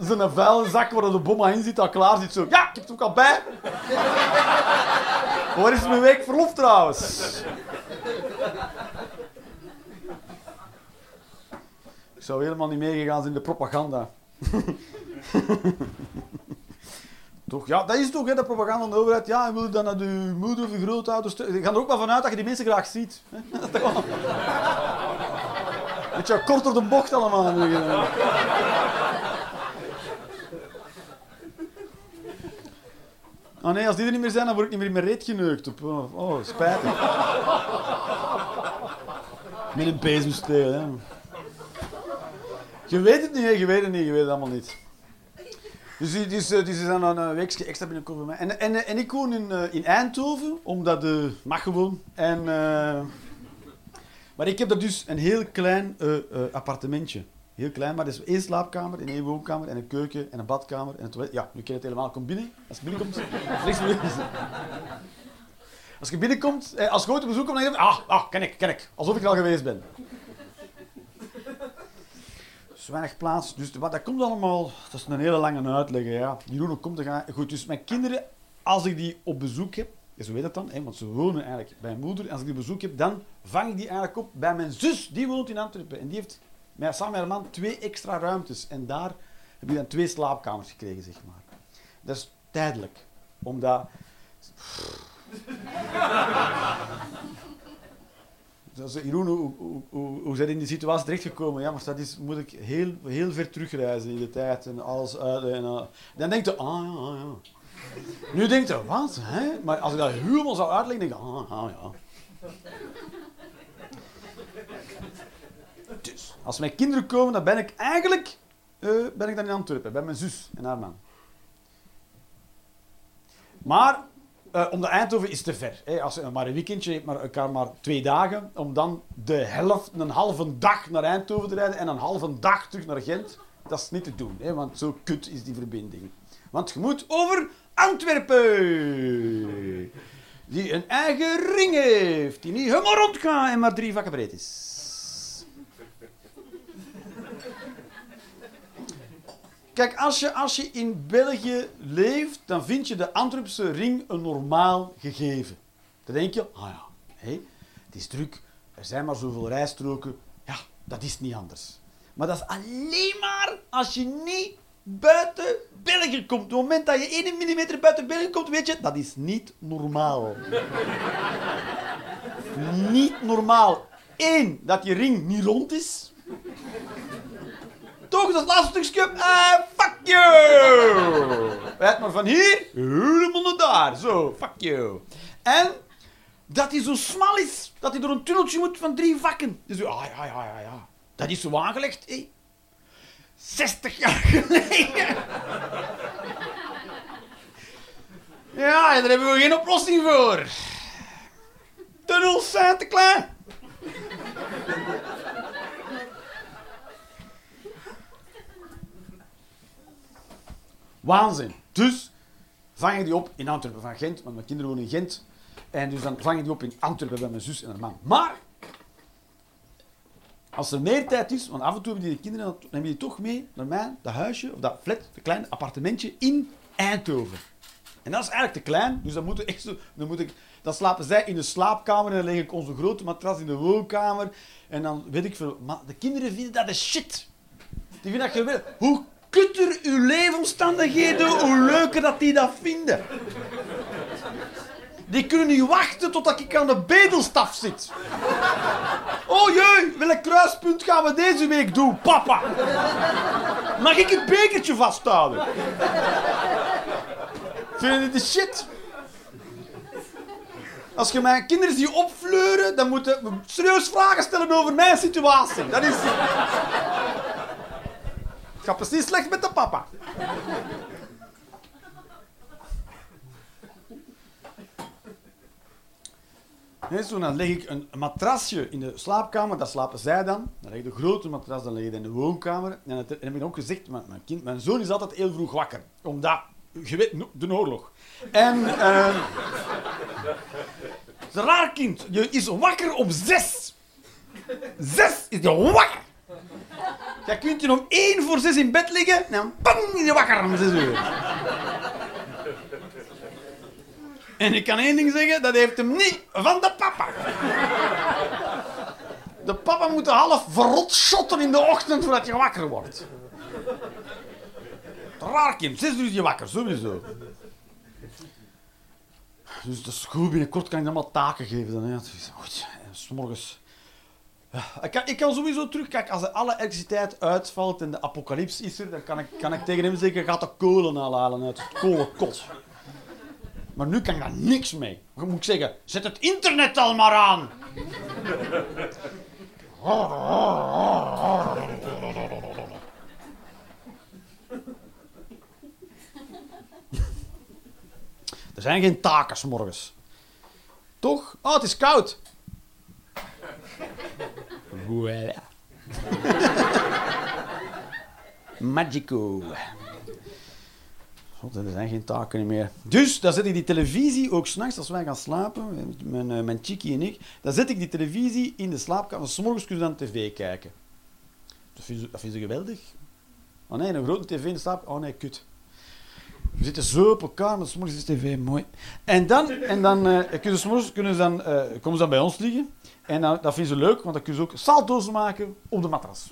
zo'n vuile zak waar de bomma in zit, al klaar zit. Zo, ja, ik heb het ook al bij. Waar is mijn week verlof trouwens? Ik zou helemaal niet meegegaan zijn in de propaganda. toch? Ja, dat is toch, hè, de propaganda van de overheid. Ja, en wil je dan naar de moeder of je grootouders... Je gaat er ook maar vanuit dat je die mensen graag ziet. Dat wel- Beetje kort door de bocht allemaal. hè. Oh nee, als die er niet meer zijn, dan word ik niet meer in mijn reet geneukt. Op. Oh, oh, spijtig. Met een bezemsteel, hè. Je weet het niet, je weet het niet, je weet het allemaal niet. Dus die, die, is, eh, dan een weekje extra binnenkomen bij mij. En, en, en ik woon in, eh, in Eindhoven, omdat de mag gewoon. En, eh, maar ik heb daar dus een heel klein eh, eh, appartementje. Heel klein, maar dat is één slaapkamer, en één woonkamer, en een keuken, en een badkamer, en een. Ja, nu ken je het helemaal. Kom binnen. Als je binnenkomt. Als je binnenkomt, eh, als je ooit op bezoek komt, dan denk je, ah, ah, ken ik, ken ik. Alsof ik er al geweest ben. Weinig plaats, dus wat, dat komt allemaal, dat is een hele lange uitleg, ja. Jeroen, hoe komt gaan? Goed, dus mijn kinderen, als ik die op bezoek heb, en zo weet dat dan, hè, want ze wonen eigenlijk bij mijn moeder, en als ik die op bezoek heb, dan vang ik die eigenlijk op bij mijn zus, die woont in Antwerpen. En die heeft met, samen met haar man twee extra ruimtes. En daar heb je dan twee slaapkamers gekregen, zeg maar. Dat is tijdelijk, omdat... Jeroen, hoe, hoe, hoe, in die situatie terechtgekomen? Ja, maar dat is, moet ik heel, heel ver terugreizen in de tijd en alles. En, eh, dan denkt je, ah ja, ah, ja. Nu denkt je, wat? Hè? Maar als ik dat helemaal zou uitleggen, denk ik, ah, ah ja. Dus, als mijn kinderen komen, dan ben ik eigenlijk eh, ben ik dan in Antwerpen, bij mijn zus en haar man. Maar eh, om de Eindhoven is te ver. Hè. Als je maar een weekendje hebt, maar elkaar maar twee dagen, om dan de helft, een halve dag naar Eindhoven te rijden en een halve dag terug naar Gent, dat is niet te doen. Hè, want zo kut is die verbinding. Want je moet over Antwerpen, die een eigen ring heeft, die niet helemaal rondgaat en maar drie vakken breed is. Kijk, als je, als je in België leeft, dan vind je de Antwerpse ring een normaal gegeven. Dan denk je, ah ja, hé, het is druk, er zijn maar zoveel rijstroken. Ja, dat is niet anders. Maar dat is alleen maar als je niet buiten België komt. Op het moment dat je 1 mm buiten België komt, weet je, dat is niet normaal. niet normaal. Eén, dat je ring niet rond is. Toch, dat laatste stukje. Uh, fuck you! Weet maar van hier, helemaal naar daar. Zo, fuck you. En dat hij zo smal is, dat hij door een tunneltje moet van drie vakken. Dus, ah ja, ja, ja, ja. Dat is zo aangelegd, hé. 60 jaar geleden. Ja, en daar hebben we geen oplossing voor. Tunnels zijn te klein. Waanzin. Dus vang je die op in Antwerpen van Gent, want mijn kinderen wonen in Gent. En dus dan vang die op in Antwerpen bij mijn zus en haar man. Maar, als er meer tijd is, want af en toe hebben die de kinderen, dan nemen die toch mee naar mij, dat huisje, of dat flat, dat kleine appartementje in Eindhoven. En dat is eigenlijk te klein, dus dan, moeten echt zo, dan, moet ik, dan slapen zij in de slaapkamer en dan leg ik onze grote matras in de woonkamer. En dan weet ik veel, maar de kinderen vinden dat de shit. Die vinden dat geweldig. Hoe kutter uw leefomstandigheden, hoe leuker dat die dat vinden. Die kunnen niet wachten totdat ik aan de bedelstaf zit. Oh jee, welk kruispunt gaan we deze week doen, papa? Mag ik het bekertje vasthouden? Vinden die de shit? Als je mijn kinderen ziet opfleuren, dan moeten we serieus vragen stellen over mijn situatie. Dat is... Het gaat precies slecht met de papa. Zo, dan leg ik een matrasje in de slaapkamer, dat slapen zij dan. Dan leg ik de grote matras, dan leg ik in de woonkamer. En dat heb ik ook gezegd, mijn, kind, mijn zoon is altijd heel vroeg wakker. Omdat, je weet, de oorlog. En, uh, het is een raar kind. Je is wakker om zes. Zes is je wakker. Jij kunt je om één voor zes in bed liggen en dan bang, is je wakker om zes uur. En ik kan één ding zeggen, dat heeft hem niet van de papa. De papa moet half verrot shotten in de ochtend voordat je wakker wordt. Raar kind, zes uur is je wakker, sowieso. Dus dat is goed, binnenkort kan ik allemaal taken geven. Dan. Goed, en 's ik, kan, ik kan sowieso terugkijken. Als er alle elektriciteit uitvalt en de apocalyps is er, dan kan ik, kan ik tegen hem zeggen: gaat de kolen halen uit het kolenkot. Maar nu kan ik daar niks mee. Dan moet ik zeggen: zet het internet al maar aan. Er zijn geen taken morgens. Toch? Oh, het is koud. Voilà. Magico. God, er zijn geen taken meer. Dus, dan zet ik die televisie, ook s'nachts als wij gaan slapen, mijn, uh, mijn chickie en ik, dan zet ik die televisie in de slaapkamer. S'morgens kunnen we dan tv kijken. Dat vinden ze geweldig. Oh nee, een grote tv in de slaap. Oh nee, kut. We zitten zo op elkaar, maar s'morgens is tv mooi. En dan, en dan kunnen, ze, kunnen ze dan, uh, komen ze dan bij ons liggen. En dan, dat vinden ze leuk, want dan kunnen ze ook salto's maken op de matras.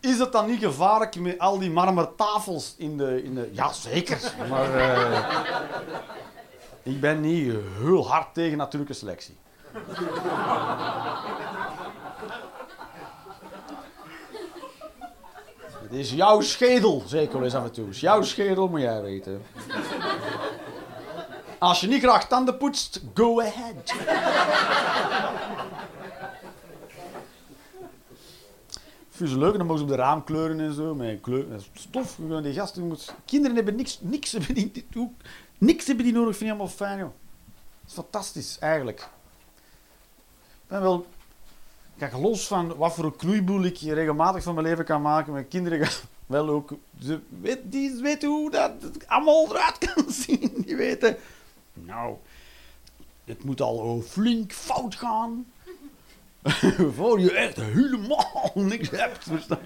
Is het dan niet gevaarlijk met al die marmertafels in de... In de... Ja, zeker. Maar uh, ik ben niet heel hard tegen natuurlijke selectie. Het is jouw schedel, zeker wel eens af en toe. Is jouw schedel, moet jij weten. Als je niet graag tanden poetst, go ahead. vind ze leuk. dan mogen ze op de raam kleuren en zo. Met kleur, met stof. Die gasten. Kinderen hebben niks, niks, hebben die, niks hebben die nodig. vind ik helemaal fijn, joh. Dat is fantastisch, eigenlijk. Ik ben wel... Kijk, los van wat voor een knoeiboel ik regelmatig van mijn leven kan maken, mijn kinderen gaan wel ook... Ze weet, die weten hoe dat allemaal eruit kan zien. Die weten... Nou, het moet al flink fout gaan. Voor je echt helemaal niks hebt. Verstaan?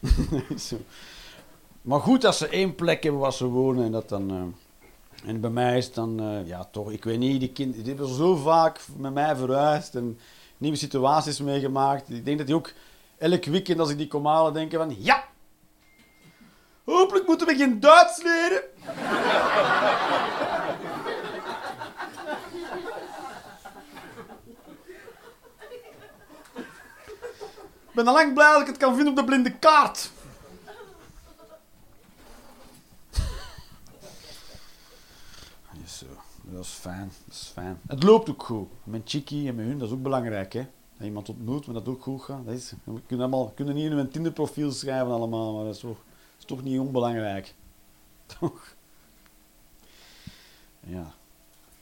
maar goed dat ze één plek hebben waar ze wonen en dat dan. Uh, en bij mij is dan, uh, ja toch, ik weet niet, die kinderen die hebben zo vaak met mij verhuisd en nieuwe situaties meegemaakt. Ik denk dat die ook elk weekend als ik die kom halen, denken van ja, hopelijk moeten we geen Duits leren. Ben al lang blij dat ik het kan vinden op de blinde kaart. Zo, dat is fijn, dat is fijn. Het loopt ook goed. Mijn chickie en mijn hun, dat is ook belangrijk, hè dat iemand ontmoet, maar dat ook goed gaat. Dat is, we kunnen, allemaal, kunnen niet in een Tinder-profiel schrijven allemaal, maar dat is toch, is toch niet onbelangrijk. Toch? Ja.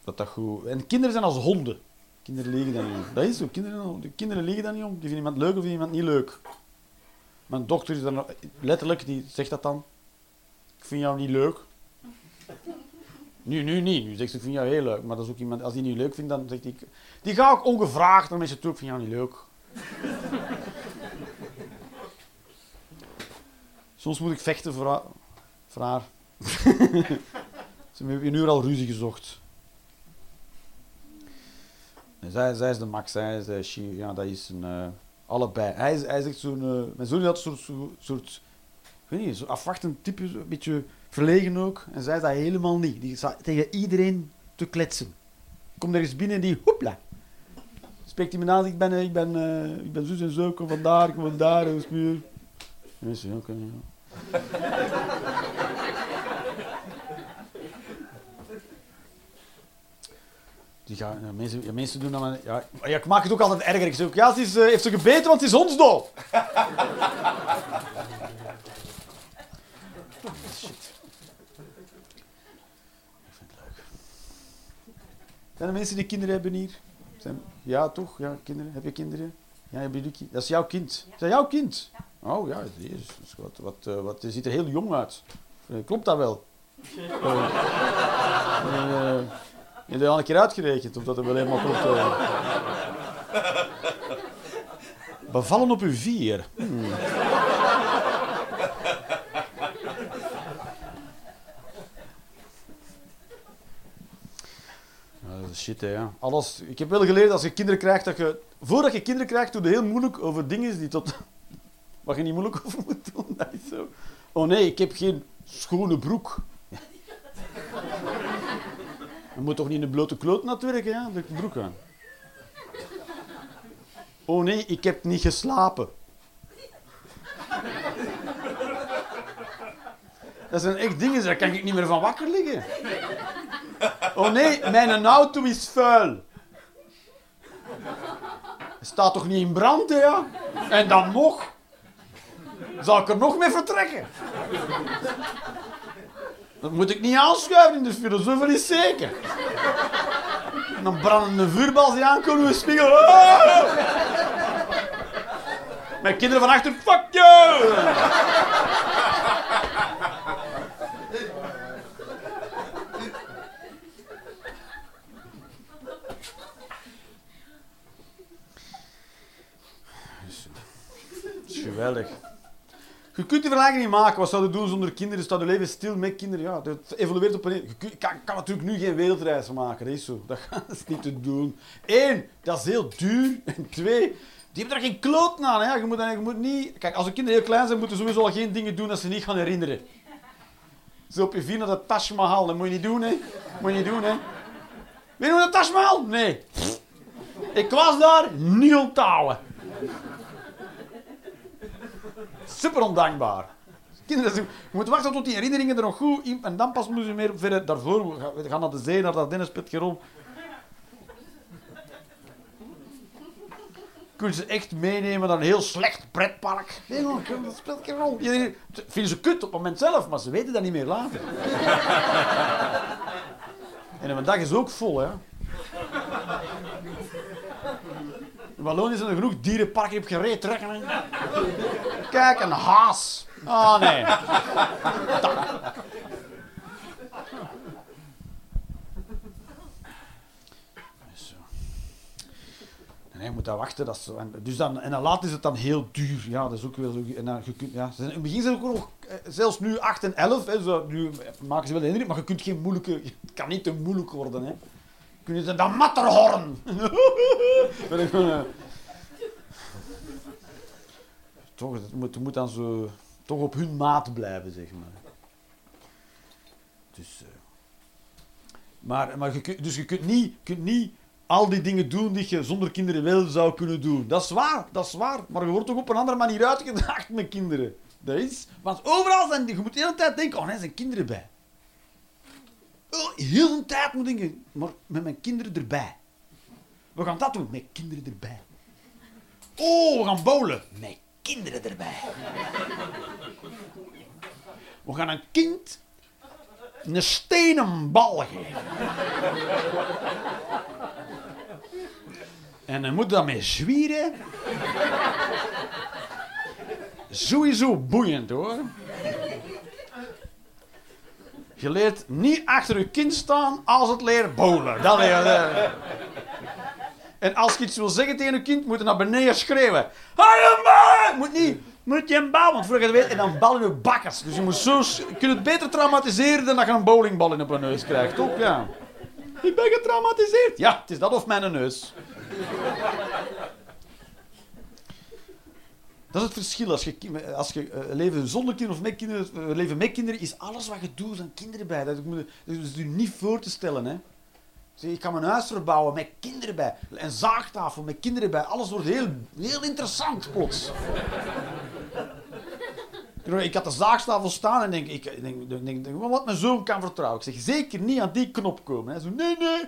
Dat dat goed... En kinderen zijn als honden. Kinderen liegen daar niet om. Dat is zo. Kinderen, kinderen liegen daar niet om. Die vinden iemand leuk of vinden iemand niet leuk. Mijn dochter is dan letterlijk, die zegt dat dan. Ik vind jou niet leuk. Nu, nu niet. Nu zegt ze, ik vind jou heel leuk. Maar dat is ook iemand, als die niet leuk vindt, dan zegt hij... Die ga ik ongevraagd naar mensen toe, ik vind jou niet leuk. Soms moet ik vechten voor haar. Voor. Ze hebben een uur al ruzie gezocht. Zij, zij is de max, zij is, uh, ja, dat is een... Uh, allebei. Hij is, hij is echt zo'n... Uh, mijn zoon had een soort, soort... Ik weet niet, zo afwachtend type, een beetje verlegen ook. En zij is dat helemaal niet. Die staat tegen iedereen te kletsen. Komt er eens binnen en die, hoepla. Spreekt hij me aan, ik ben, ik ben, uh, ik ben zus en zo, kom vandaar, kom vandaar, en spuur. Mensen, oké, okay, ja. Die gaan, ja, mensen, ja, mensen doen dan... Ja, ja, ik maak het ook altijd erger. Ik zeg ook, ja, ze is, uh, heeft ze gebeten, want ze is hondsdol. Zijn er mensen die kinderen hebben hier? Zijn, ja, toch? Ja, kinderen. Heb je kinderen? Ja, heb je die Dat is jouw kind. Is dat jouw kind? Oh ja, jezus. Wat, wat, uh, wat, je ziet er heel jong uit. Uh, klopt dat wel? uh, je hebt al een keer uitgerekend of dat er wel helemaal klopt. Bevallen op uw vier. Hmm. shit, hè, ja. Alles, ik heb wel geleerd als je kinderen krijgt, dat je... Voordat je kinderen krijgt, doe je heel moeilijk over dingen die tot... Waar je niet moeilijk over moet doen. Dat is zo. Oh nee, ik heb geen schone broek. Je moet toch niet in een blote kloot natuurlijk, hè? De broek aan. Oh nee, ik heb niet geslapen. Dat zijn echt dingen, daar kan ik niet meer van wakker liggen. Oh nee, mijn auto is vuil. Staat toch niet in brand, hè? Ja? En dan nog? Zal ik er nog mee vertrekken? Dat moet ik niet aanschuiven in de is zeker. En dan brandende vuurbal die aankomen we spiegel. Oh! Mijn kinderen van achter, fuck you! Geweldig. Je kunt die vergelijking niet maken. Wat zou je doen zonder kinderen? Staat je leven stil met kinderen? Ja, dat evolueert op een... Kun- je kan, natuurlijk nu geen wereldreis maken. Dat is zo. Dat is niet te doen. Eén, dat is heel duur. En twee, die hebben daar geen kloot aan. Hè. Je, moet, je moet niet... Kijk, als de kinderen heel klein zijn, moeten ze sowieso al geen dingen doen dat ze niet gaan herinneren. Zo op je vier naar de Taj Mahal. Dat moet je niet doen, hè. moet je niet doen, hè. Weet je hoe de Taj Mahal? Nee. Ik was daar, niet onthouden. Super ondankbaar. Kinderen, je moet wachten tot die herinneringen er nog goed in en dan pas moeten ze meer verder daarvoor. We gaan- naar de zee, naar dat Dennispitje rond. Kunnen ze echt meenemen naar een heel slecht pretpark? Nee, dat speelt geen Vinden ze kut op het moment zelf, maar ze weten dat niet meer later. en mijn dag is ook vol, hè. Wallonië zijn er genoeg dierenparken. Ik heb gereed trekken. Kijk, een haas. Ah, nee. Zo. En je moet daar wachten. Dat is zo. En, dus dan, en dan later is het dan heel duur. Ja, dat is ook wel zo. En dan, je kunt, ja, in het begin zijn het ook nog, eh, zelfs nu 8 en 11. Hè, zo, nu maken ze wel de indruk, maar je kunt geen moeilijke... Het kan niet te moeilijk worden. Hè. Kunt niet dan Matterhorn. Eh, toch, het moet, moet dan zo, toch op hun maat blijven, zeg maar. Dus, eh, maar, maar je, dus je kunt niet, kunt niet al die dingen doen die je zonder kinderen wel zou kunnen doen. Dat is waar, dat is waar. Maar je wordt toch op een andere manier uitgedaagd met kinderen. Dat is, want overal zijn die, je moet de hele tijd denken, oh nee, zijn kinderen bij. Oh, heel de tijd moet denken, maar met mijn kinderen erbij. We gaan dat doen, met kinderen erbij. Oh, we gaan bowlen. Met kinderen erbij. We gaan een kind een stenen bal geven. En hij moet daarmee zwieren. Sowieso boeiend hoor. Je leert niet achter je kind staan als het leert bowlen. Dat leer je. En als je iets wil zeggen tegen je kind, moet je naar beneden schreeuwen. Moet niet. Moet je een bal, want het weet, en dan ballen je bakkers. Dus je moet zo... Je kunt het beter traumatiseren dan dat je een bowlingbal in op je neus krijgt, toch? Ja. Ik ben getraumatiseerd. Ja, het is dat of mijn neus. Dat is het verschil. Als je, als je eh, leven zonder kinderen of met kinderen, eh, leven met kinderen, is alles wat je doet, zijn kinderen bij. Dat, dat is je niet voor te stellen. Hè. Ik kan mijn huis verbouwen met kinderen bij. Een zaagtafel met kinderen bij. Alles wordt heel, heel interessant plots. Ik had de zaagtafel staan en denk, ik denk, denk, denk wat mijn zoon kan vertrouwen. Ik zeg, zeker niet aan die knop komen. Hij zo, nee, nee.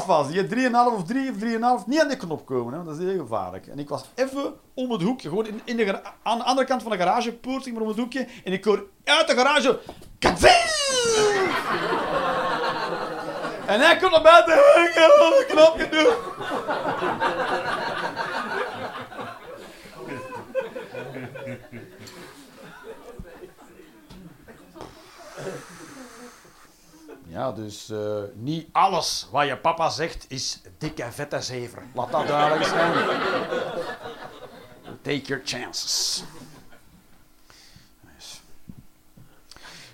3,5 was die, 3,5 of 3 of 3,5. Niet aan die knop komen, hè, want dat is heel gevaarlijk. En ik was even om het hoekje, gewoon in, de, aan de andere kant van de garagepoort, zeg maar om het hoekje. En ik hoor uit de garage! En hij komt naar buiten, ik heb op de knop Dus eh, niet alles wat je papa zegt is dikke vette zever. Laat dat duidelijk zijn. Take your chances.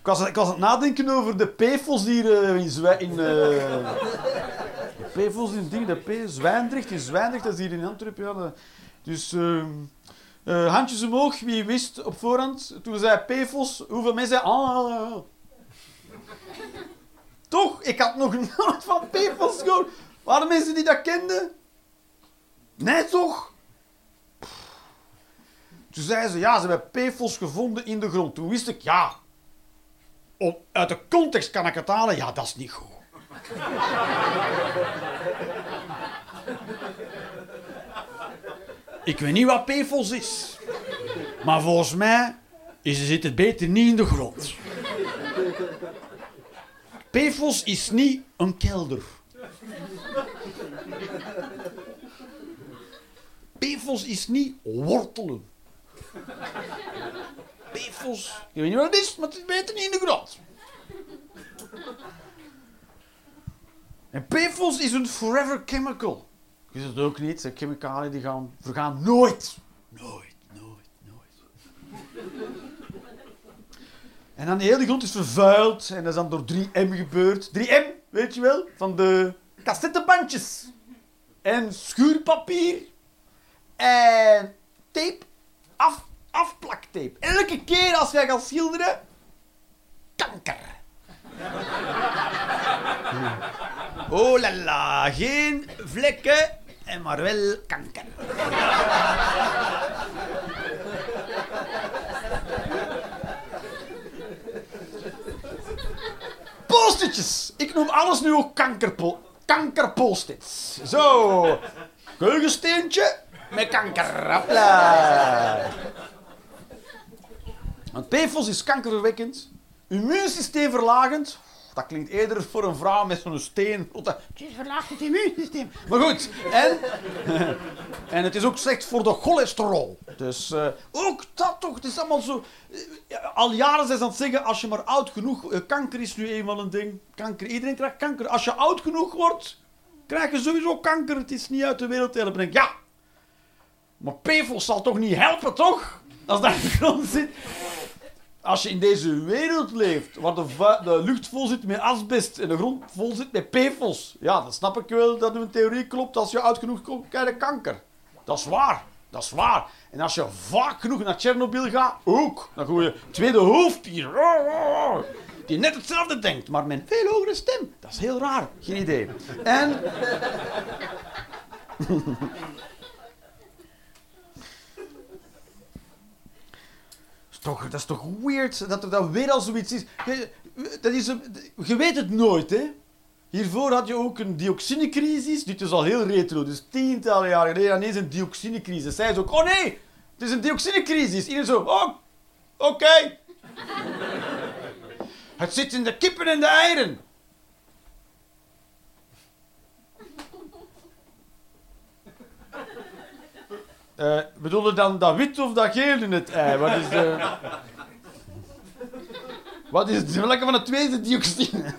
Ik was, ik was aan het nadenken over de PFOS hier eh, in, in eh, de PFOS in ding, de P, Zwijndrecht, in Zwijndrecht, dat is hier in Antwerpen. Ja, dus ehm, eh, handjes omhoog, wie wist op voorhand, toen zei PFOS, hoeveel mensen ah, ah, ah. Toch? Ik had nog nooit van PFOS gehoord. Waren mensen die dat kenden? Nee, toch? Toen zeiden ze, ja, ze hebben PFOS gevonden in de grond. Toen wist ik, ja. Om, uit de context kan ik het halen, ja, dat is niet goed. ik weet niet wat PFOS is. Maar volgens mij zit het beter niet in de grond. PFOS is niet een kelder. PFOS is niet wortelen. PFOS, ik weet niet wat het is, maar het beter niet in de grond. En PFOS is een forever chemical. Je weet het ook niet, de chemicaliën die gaan vergaan. Nooit, nooit, nooit. En dan de hele grond is vervuild en dat is dan door 3M gebeurd. 3M, weet je wel, van de cassettebandjes. En schuurpapier. En tape. Af, afplaktape. Elke keer als jij gaat schilderen, kanker. Oh la la, geen vlekken, en maar wel kanker. Post-itjes. Ik noem alles nu ook kankerpol kankerpost-its. Zo. Geugensteentje met kanker. Want PFOS is kankerverwekkend, immuunsysteemverlagend. Dat klinkt eerder voor een vrouw met zo'n steen. Het verlaagt het immuunsysteem. Maar goed. En, en het is ook slecht voor de cholesterol. Dus uh, ook dat toch. Het is allemaal zo. Uh, al jaren zijn ze aan het zeggen, als je maar oud genoeg... Uh, kanker is nu eenmaal een ding. Kanker, iedereen krijgt kanker. Als je oud genoeg wordt, krijg je sowieso kanker. Het is niet uit de wereld te helpen. Denk, ja. Maar PFOS zal toch niet helpen, toch? Als dat in de grond zit als je in deze wereld leeft, waar de, de, lucht vol zit met asbest en de grond vol zit met PFOS, ja, dan snap ik wel dat uw theorie klopt. Als je oud genoeg komt, krijg je kanker. Dat is waar. Dat is waar. En als je vaak genoeg naar Tsjernobyl gaat, ook. Dan gooi je tweede hoofdpier. Die net hetzelfde denkt, maar met een veel hogere stem. Dat is heel raar. Geen idee. En... dat is toch weird dat er dan weer al zoiets is. Je, dat is je weet het nooit, hè? Hiervoor had je ook een dioxinecrisis. Dit is al heel retro, dus tientallen jaren geleden. Ineens een dioxinecrisis. Zij ze ook, oh nee, het is een dioxinecrisis. Iedereen zo, oh, oké. het zit in de kippen en de eieren. Uh, bedoel je dan dat wit of dat geel in het ei? Wat is de... Wat is het? Welke van de twee is de dioxine?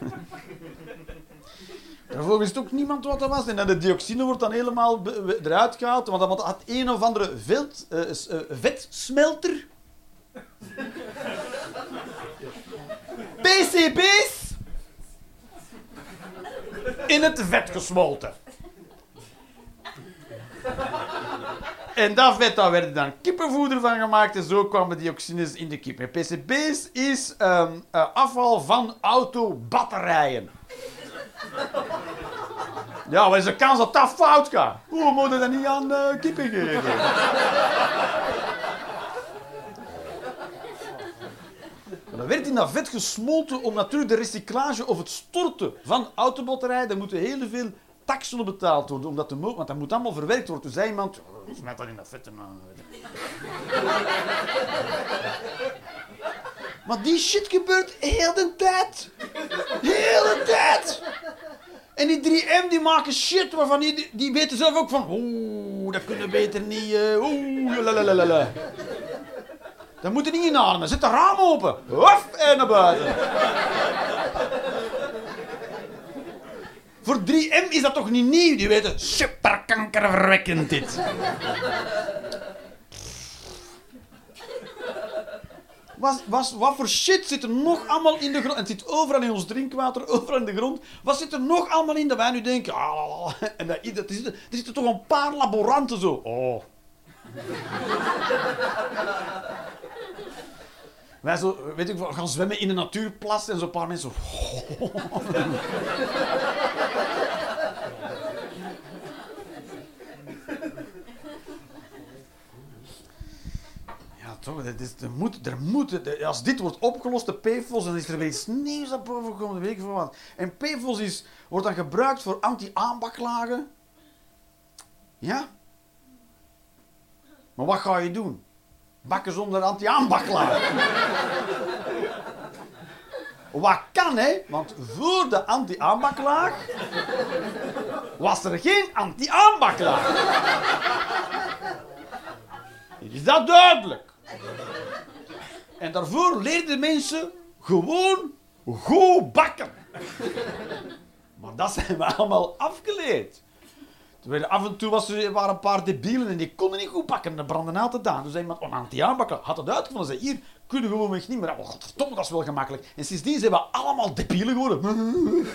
Daarvoor wist ook niemand wat dat was. En de dioxine wordt dan helemaal eruit gehaald, want dat had een of andere veld, uh, vetsmelter. PCB's in het vet gesmolten. En dat vet, daar werd dan kippenvoeder van gemaakt en zo kwamen dioxines in de kip. En PCB's is um, uh, afval van autobatterijen. Ja, wat is de kans dat dat fout gaat? Hoe moet je dat niet aan uh, kippen geven? dan werd in dat vet gesmolten om natuurlijk de recyclage of het storten van autobatterijen. Daar moeten heel veel taxen op betaald worden, omdat de want dat moet allemaal verwerkt worden. Toen zei iemand, smet dat in dat vette man. maar die shit gebeurt heel de tijd. Heel de tijd. En die 3M die maken shit waarvan die, die weten zelf ook van, oeh, dat kunnen beter niet, uh, oeh, lalalala. Dat moet er niet inademen. Zet de raam open. En naar buiten. Voor 3M is dat toch niet nieuw? Die weten super kankerverwekkend dit. Was, wat voor shit zit er nog allemaal in de grond? Het zit overal in ons drinkwater, overal in de grond. Wat zit er nog allemaal in dat wij nu denken... Ah, en dat, er, zitten, toch een paar laboranten zo... Oh. Wij zo, weet ik, gaan zwemmen in de natuurplas en zo'n paar mensen... Ja, toch. Dat is, er moet, er moet, als dit wordt opgelost, de PFOS, dan is er weer iets nieuws naar boven gekomen. Weet ik wat. En PFOS is, wordt dan gebruikt voor anti-aanbaklagen. Ja? Maar wat ga je doen? Bakken zonder anti-aanbaklagen. wat kan, hè? Want voor de anti-aanbaklaag was er geen anti-aanbaklaag. Is dat duidelijk? En daarvoor leerden mensen gewoon goed bakken. Maar dat zijn we allemaal afgeleerd. Af en toe was er, waren een paar debielen en die konden niet goed bakken. En dat brandde altijd aan. Dus zei iemand, oh, anti-aanbakken, had het uitgevonden. Zei, hier, kunnen we gewoon niet meer. Oh, godverdomme, dat is wel gemakkelijk. En sindsdien zijn we allemaal debielen geworden.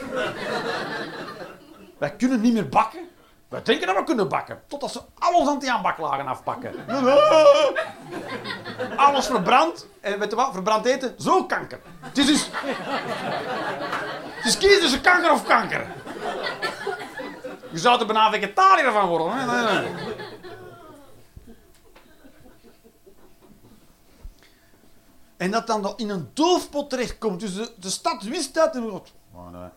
Wij kunnen niet meer bakken. Wij denken dat we kunnen bakken. Totdat ze al onze anti-aanbaklagen afpakken. Alles verbrand. En weet wat? Verbrand eten, zo kanker. Het is dus... Het is kiezen tussen kanker of kanker. Je zou er bijna vegetariër van worden. En dat dan in een doofpot terechtkomt. Dus de, stad wist dat. En oh, nee.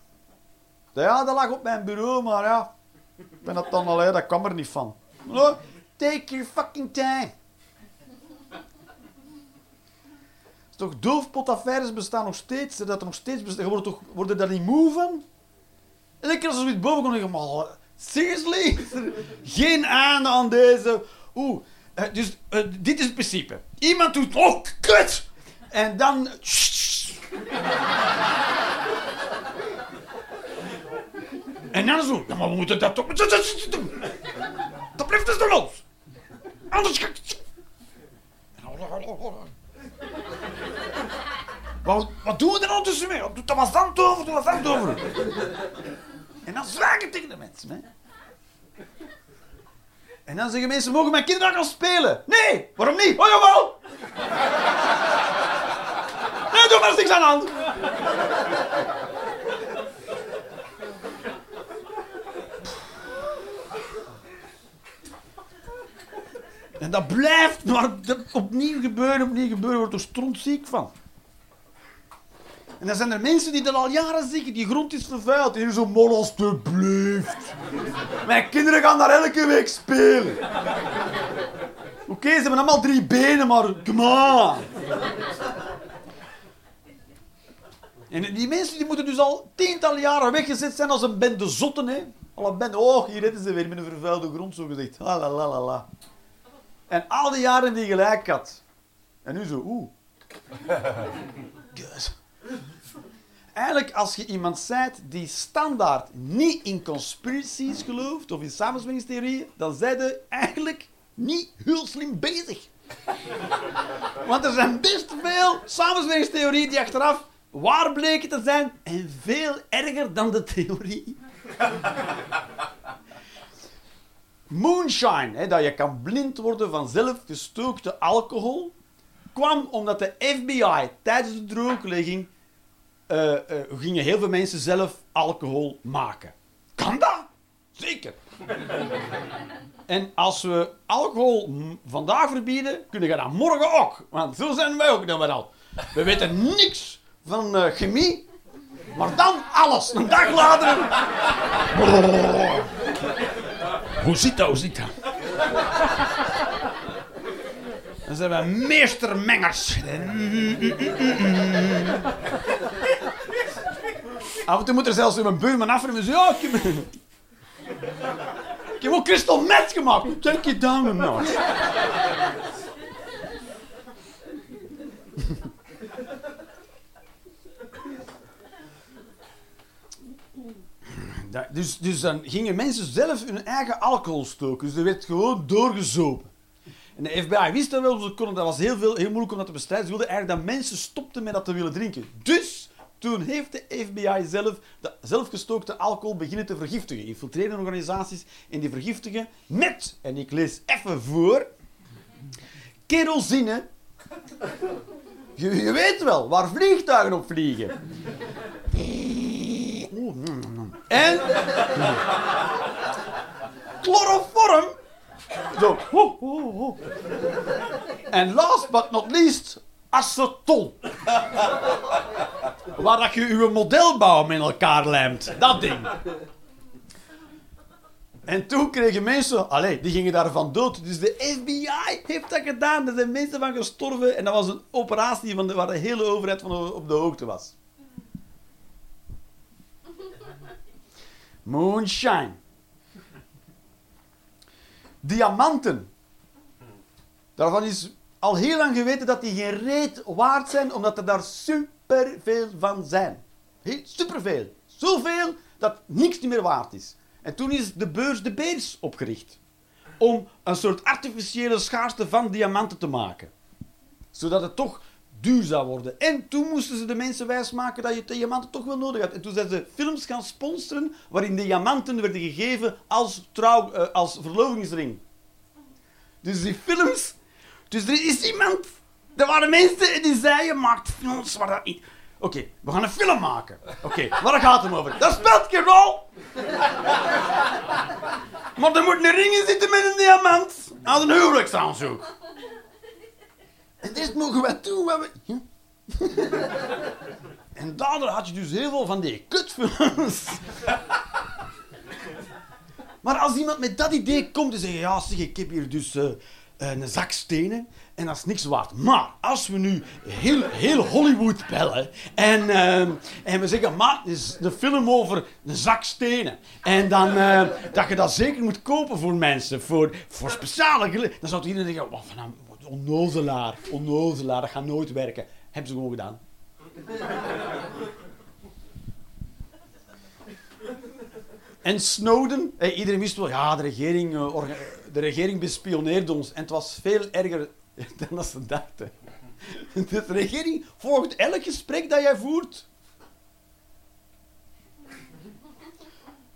Ja, dat lag op mijn bureau, maar ja. Ik ben dat dan al, dat kwam er niet van. No, take your fucking time. Is toch doofpotaffaires bestaan nog steeds? Dat er nog steeds bestaan. Wordt toch, worden daar niet moe van? En keer als er zoiets boven ik, maar seriously? Er Geen einde aan deze. Oeh, eh, dus eh, dit is het principe. Iemand doet, oh, kut! En dan... En dan zo, ja, maar we moeten dat toch... Dat blijft dus los. Anders. Wat, wat doen we er tussen mee? Doe dat was dan over, doe dat dan over. En dan zwagen tegen de mensen. Hè? En dan zeggen mensen, mogen mijn kinderen gaan spelen? Nee, waarom niet? Oh jawel! Nee, doe maar niks aan de hand. En dat blijft maar opnieuw gebeuren, opnieuw gebeuren, wordt er strontziek van. En dan zijn er mensen die er al jaren zeggen, die grond is vervuild. Hier zo, man, alstublieft. Mijn kinderen gaan daar elke week spelen. Oké, ze hebben allemaal drie benen, maar come on. En die mensen die moeten dus al tientallen jaren weggezet zijn als een bende zotten. Hè? Al een bende, oh, hier zitten ze weer met een vervuilde grond, zo gezegd. La la la la. En al die jaren die gelijk had. En nu zo, oeh. Eigenlijk, als je iemand zijt die standaard niet in conspiracies gelooft of in samensweringstheorieën, dan zijn je eigenlijk niet heel slim bezig. Want er zijn best veel samensweringstheorieën die achteraf waar bleken te zijn en veel erger dan de theorie. Moonshine, hè, dat je kan blind worden van zelfgestookte alcohol, kwam omdat de FBI tijdens de drooglegging eh, eh, gingen heel veel mensen zelf alcohol maken. Kan dat? Zeker. en als we alcohol vandaag verbieden, kunnen we dat morgen ook. Want zo zijn wij ook dan wel al. We weten niks van eh, chemie, maar dan alles. Een dag later. Hoe zit dat? Hoe zit dat? Dan zijn we meestermengers. Af en toe moet er zelfs een buurman afremmen. Ja, ik heb... ik heb ook crystal meth gemaakt. Down a notch. Ja, dus, dus dan gingen mensen zelf hun eigen alcohol stoken. Dus er werd gewoon doorgezopen. En de FBI wist dat wel, ze konden, dat was heel, veel, heel moeilijk om dat te bestrijden. Ze wilden eigenlijk dat mensen stopten met dat te willen drinken. Dus toen heeft de FBI zelf de zelfgestookte alcohol beginnen te vergiftigen. Infiltreren organisaties en die vergiftigen met, en ik lees even voor, kerosine. Je, je weet wel, waar vliegtuigen op vliegen. Mm, mm. En chloroform Zo. Ho. En last but not least, aceton. Waar dat je je modelbouw met elkaar lijmt. Dat ding. En toen kregen mensen, allee, die gingen daarvan dood. Dus de FBI heeft dat gedaan. Er zijn mensen van gestorven. En dat was een operatie van de, waar de hele overheid van op de hoogte was. Moonshine. Diamanten. Daarvan is al heel lang geweten dat die geen reet waard zijn, omdat er daar superveel van zijn. Heel, superveel. Zoveel dat niks meer waard is. En toen is de beurs de beers opgericht. Om een soort artificiële schaarste van diamanten te maken. Zodat het toch duur zou worden. En toen moesten ze de mensen wijsmaken dat je diamanten toch wel nodig had. En toen zijn ze films gaan sponsoren waarin diamanten werden gegeven als, trouw, uh, als verlovingsring. Dus die films... Dus er is iemand... Er waren mensen die zeiden, maakt films waar dat niet... Oké, we gaan een film maken. Oké, waar gaat het over? Dat speelt geen rol! maar er moet een ring in zitten met een diamant. Aan een huwelijksaanzoek. En dit mogen wij doen. Wat we... en daardoor had je dus heel veel van die kutfilms. maar als iemand met dat idee komt en zegt... Ja, zeg, ik heb hier dus uh, een zak stenen en dat is niks waard. Maar als we nu heel, heel Hollywood bellen en, uh, en we zeggen, maak is een film over een zak stenen. En dan uh, dat je dat zeker moet kopen voor mensen, voor, voor speciale Dan zou iedereen zeggen, wat van een onnozelaar, onnozelaar, dat gaat nooit werken. Hebben ze gewoon gedaan. En Snowden, hey, iedereen wist wel, ja, de regering, uh, de regering bespioneerde ons. En het was veel erger dan ze dachten. De regering volgt elk gesprek dat jij voert.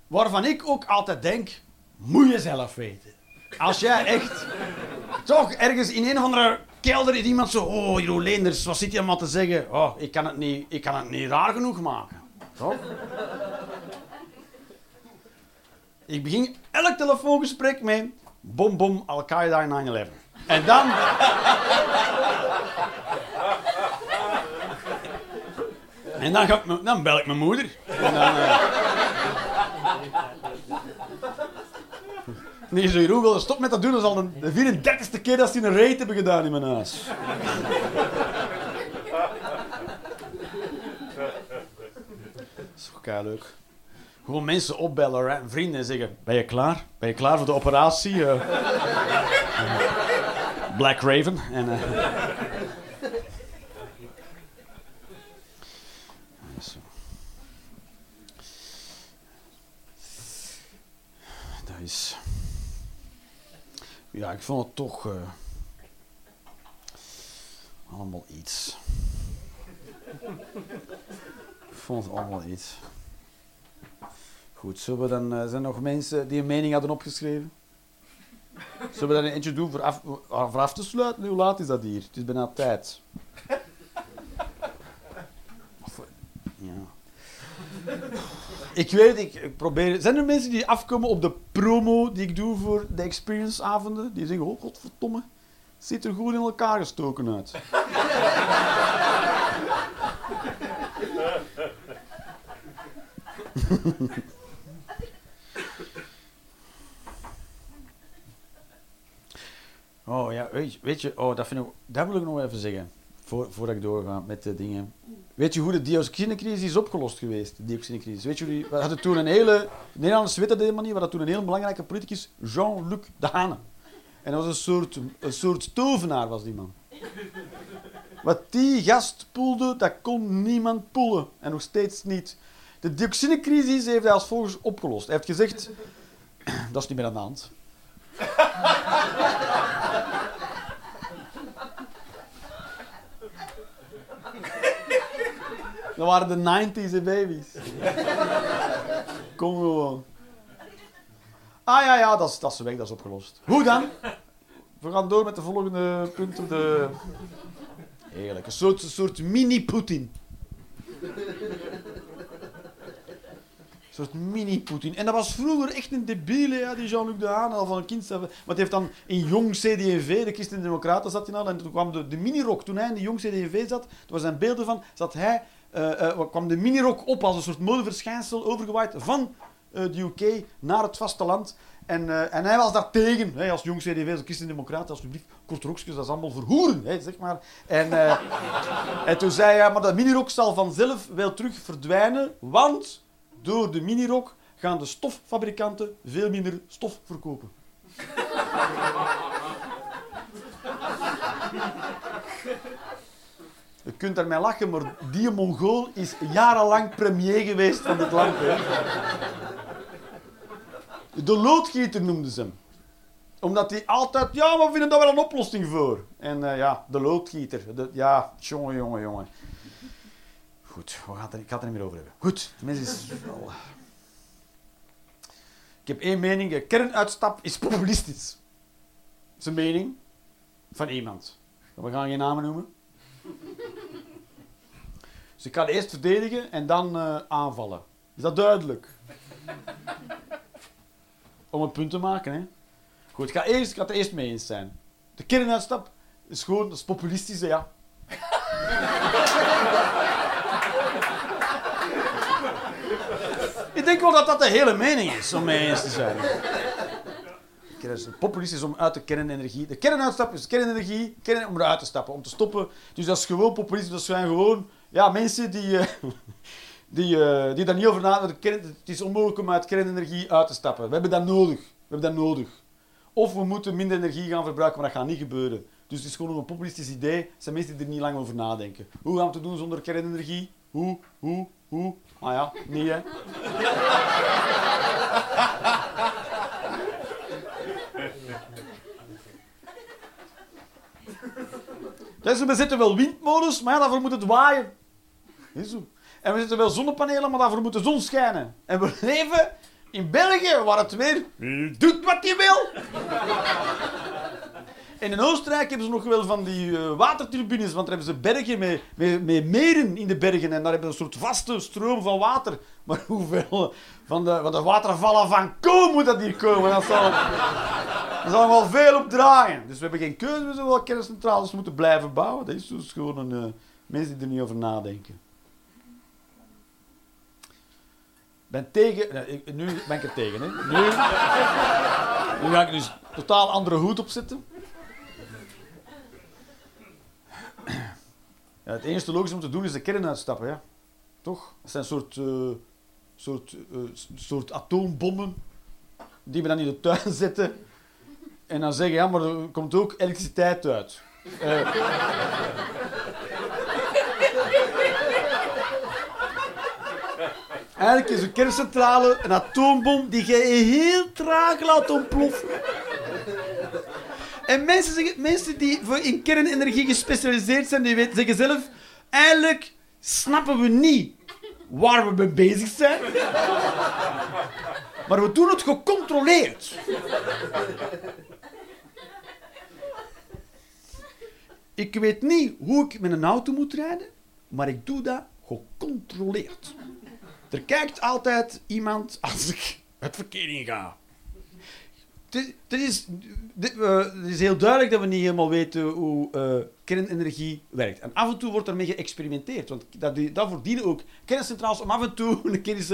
Waarvan ik ook altijd denk, moet je zelf weten. Als jij echt toch ergens in een of andere kelder is iemand zo, oh Jeroen Leenders, wat zit je allemaal te zeggen? Oh, ik kan het niet, ik kan het niet raar genoeg maken. Toch? Ik begin elk telefoongesprek met bom bom Al-Qaeda 9-11. En dan... en dan, bel ik mijn moeder. En dan... Uh... Nee, Jeroen wilde stop met dat doen. Dat is al de 34ste keer dat ze een raid hebben gedaan in mijn huis. dat is ook leuk. Gewoon mensen opbellen, hè, vrienden, en zeggen: Ben je klaar? Ben je klaar voor de operatie? Uh, Black Raven. En, uh... Dat is. Ja, ik vond het toch. Uh... allemaal iets. ik vond het allemaal iets. Goed, zullen we dan, uh, zijn er nog mensen die een mening hadden opgeschreven? Zullen we daar een eentje doen voor af, voor af te sluiten? Hoe laat is dat hier? Het is bijna tijd. Ja. Ik weet, ik, ik probeer... Zijn er mensen die afkomen op de promo die ik doe voor de experienceavonden? Die zeggen, oh godverdomme, ziet er goed in elkaar gestoken uit. Oh ja, weet je, oh, dat, vind ik, dat wil ik nog even zeggen. Voor, voordat ik doorga met de dingen. Weet je hoe de dioxinecrisis is opgelost geweest? De dioxinecrisis. Weet je, we hadden toen een hele. Nederlanders weten dat helemaal niet, we hadden toen een heel belangrijke politicus, Jean-Luc Dehane. En dat was een soort, een soort tovenaar, was die man. Wat die gast poelde, dat kon niemand poelen. En nog steeds niet. De dioxinecrisis heeft hij als volgens opgelost. Hij heeft gezegd, dat is niet meer aan de hand. Dat waren de 90s baby's. Kom gewoon. Ah ja, ja, dat is, dat is weg, dat is opgelost. Hoe dan? We gaan door met de volgende punten. De... Heerlijk, een soort, een soort mini-Poetin. soort mini-Poetin. En dat was vroeger echt een debiele, ja, die Jean-Luc Dehaene, al van een kind. Maar het heeft dan in Jong CD&V, de Christen-Democraten zat hij al, en toen kwam de, de mini-rock. Toen hij in de Jong CD&V zat, er zijn beelden van, zat hij, kwam de mini-rock op als een soort modeverschijnsel, overgewaaid van uh, de UK naar het vasteland. En, en hij was daar tegen, hè, als jong CDV, als christen-democraat, alsjeblieft, kort rokjes, dat is allemaal verhoeren, zeg maar. En, en toen zei hij, maar dat minirok zal vanzelf wel terug verdwijnen, want door de minirok gaan de stoffabrikanten veel minder stof verkopen. Je kunt daarmee lachen, maar die Mongool is jarenlang premier geweest van dit land. Hè. De loodgieter noemden ze hem. Omdat hij altijd, ja, we vinden daar wel een oplossing voor. En uh, ja, de loodgieter. De, ja, jongen, jongen, jongen. Goed, we gaan er, ik ga het er niet meer over hebben. Goed, tenminste is. Ik heb één mening. Kernuitstap is populistisch. Dat is een mening van iemand. We gaan geen namen noemen. Dus ik ga eerst verdedigen en dan uh, aanvallen. Is dat duidelijk? Om een punt te maken, hè. Goed, ik ga, eerst, ik ga het eerst mee eens zijn. De kernuitstap is gewoon, dat is populistisch, ja. ik denk wel dat dat de hele mening is, om mee eens te zijn. Populistisch om uit de kernenergie. De kernuitstap is kernenergie, kern, om eruit te stappen, om te stoppen. Dus dat is gewoon populistisch. Dat zijn gewoon ja, mensen die, uh, die, uh, die daar niet over nadenken. Het is onmogelijk om uit kernenergie uit te stappen. We hebben dat nodig. We hebben dat nodig. Of we moeten minder energie gaan verbruiken, maar dat gaat niet gebeuren. Dus het is gewoon een populistisch idee. Het zijn mensen die er niet lang over nadenken. Hoe gaan we het doen zonder kernenergie? Hoe, hoe, hoe? Ah ja, niet hè. Dus we zitten wel windmolens, maar ja, daarvoor moet het waaien. En we zitten wel zonnepanelen, maar daarvoor moet de zon schijnen. En we leven in België, waar het weer doet wat je wil. En in Oostenrijk hebben ze nog wel van die uh, waterturbines, want daar hebben ze bergen met, met, meren in de bergen en daar hebben ze een soort vaste stroom van water. Maar hoeveel van de, de watervallen van Ko moet dat hier komen? Dat zal, dat zal wel veel op draaien. Dus we hebben geen keuze, we zullen wel kerncentrales moeten blijven bouwen. Dat is dus gewoon een, uh, mensen die er niet over nadenken. ben tegen... Nee, nu ben ik er tegen, hè. Nu, ga ik dus totaal andere hoed opzetten. Ja, het enige logische om te doen is de kern uitstappen, ja. Toch? Het zijn soort, uh, soort, soort atoombommen die we dan in de tuin zetten en dan zeggen, ja, maar er komt ook elektriciteit uit. Uh, Eigenlijk is een kerncentrale een atoombom die je heel traag laat ontploffen. En mensen, mensen die in kernenergie gespecialiseerd zijn, die weten, zeggen zelf... Eigenlijk snappen we niet waar we mee bezig zijn. Maar we doen het gecontroleerd. Ik weet niet hoe ik met een auto moet rijden, maar ik doe dat gecontroleerd. Er kijkt altijd iemand als ik het verkeer in ga. Het is, is heel duidelijk dat we niet helemaal weten hoe uh, kernenergie werkt. En af en toe wordt ermee geëxperimenteerd. Want dat, daarvoor dienen ook kerncentrales om af en toe een keer eens...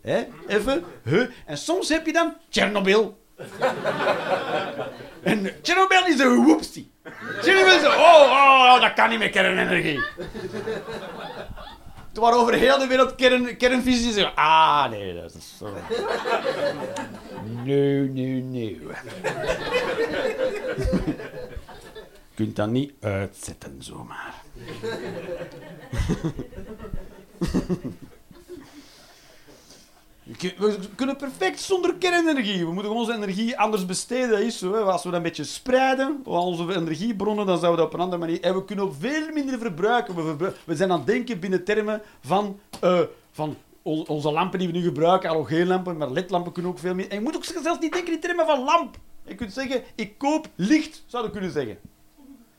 Hè, even. En soms heb je dan Tsjernobyl. en Tsjernobyl is een whoopsie. Tsjernobyl is een... Oh, oh, dat kan niet met kernenergie. Waar over heel de wereld kern, kernfysici. Ah, nee, dat is zo... Nee, nee, nee. Je kunt dat niet uitzetten, zomaar. We kunnen perfect zonder kernenergie. We moeten onze energie anders besteden. Zo. Als we dat een beetje spreiden, onze energiebronnen, dan zouden we dat op een andere manier... En we kunnen ook veel minder verbruiken. We, zijn aan het denken binnen termen van, uh, van onze lampen die we nu gebruiken, halogeenlampen, maar ledlampen kunnen ook veel meer... En je moet ook zelfs niet denken in termen van lamp. Je kunt zeggen, ik koop licht, zouden kunnen zeggen.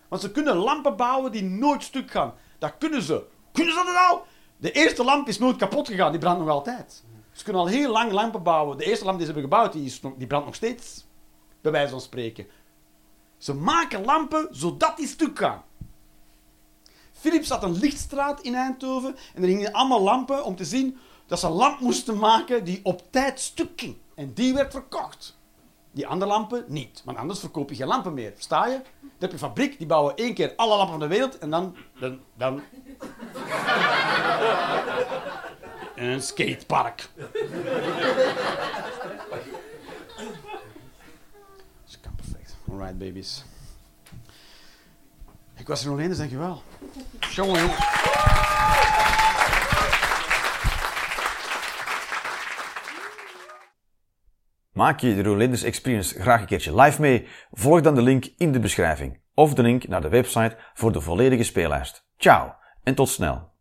Want ze kunnen lampen bouwen die nooit stuk gaan. Dat kunnen ze. Kunnen ze dat al? De eerste lamp is nooit kapot gegaan, die brandt nog altijd. Ze kunnen al heel lang lampen bouwen. De eerste lamp die ze hebben gebouwd, die, is die brandt nog steeds. Bij wijze van spreken. Ze maken lampen zodat die stuk gaan. Philips had een lichtstraat in Eindhoven en er hingen allemaal lampen om te zien dat ze een lamp moesten maken die op tijd stuk ging. En die werd verkocht. Die andere lampen niet, want anders verkoop je geen lampen meer. Versta je? Dan heb je een fabriek, die bouwen één keer alle lampen van de wereld en dan, dan... een skatepark. Dat kan perfect. Alright, babies. Ik was er alleen, dus dankjewel. Jongen, jongen. Maak je de Rolanders Experience graag een keertje live mee? Volg dan de link in de beschrijving of de link naar de website voor de volledige speellijst. Ciao en tot snel.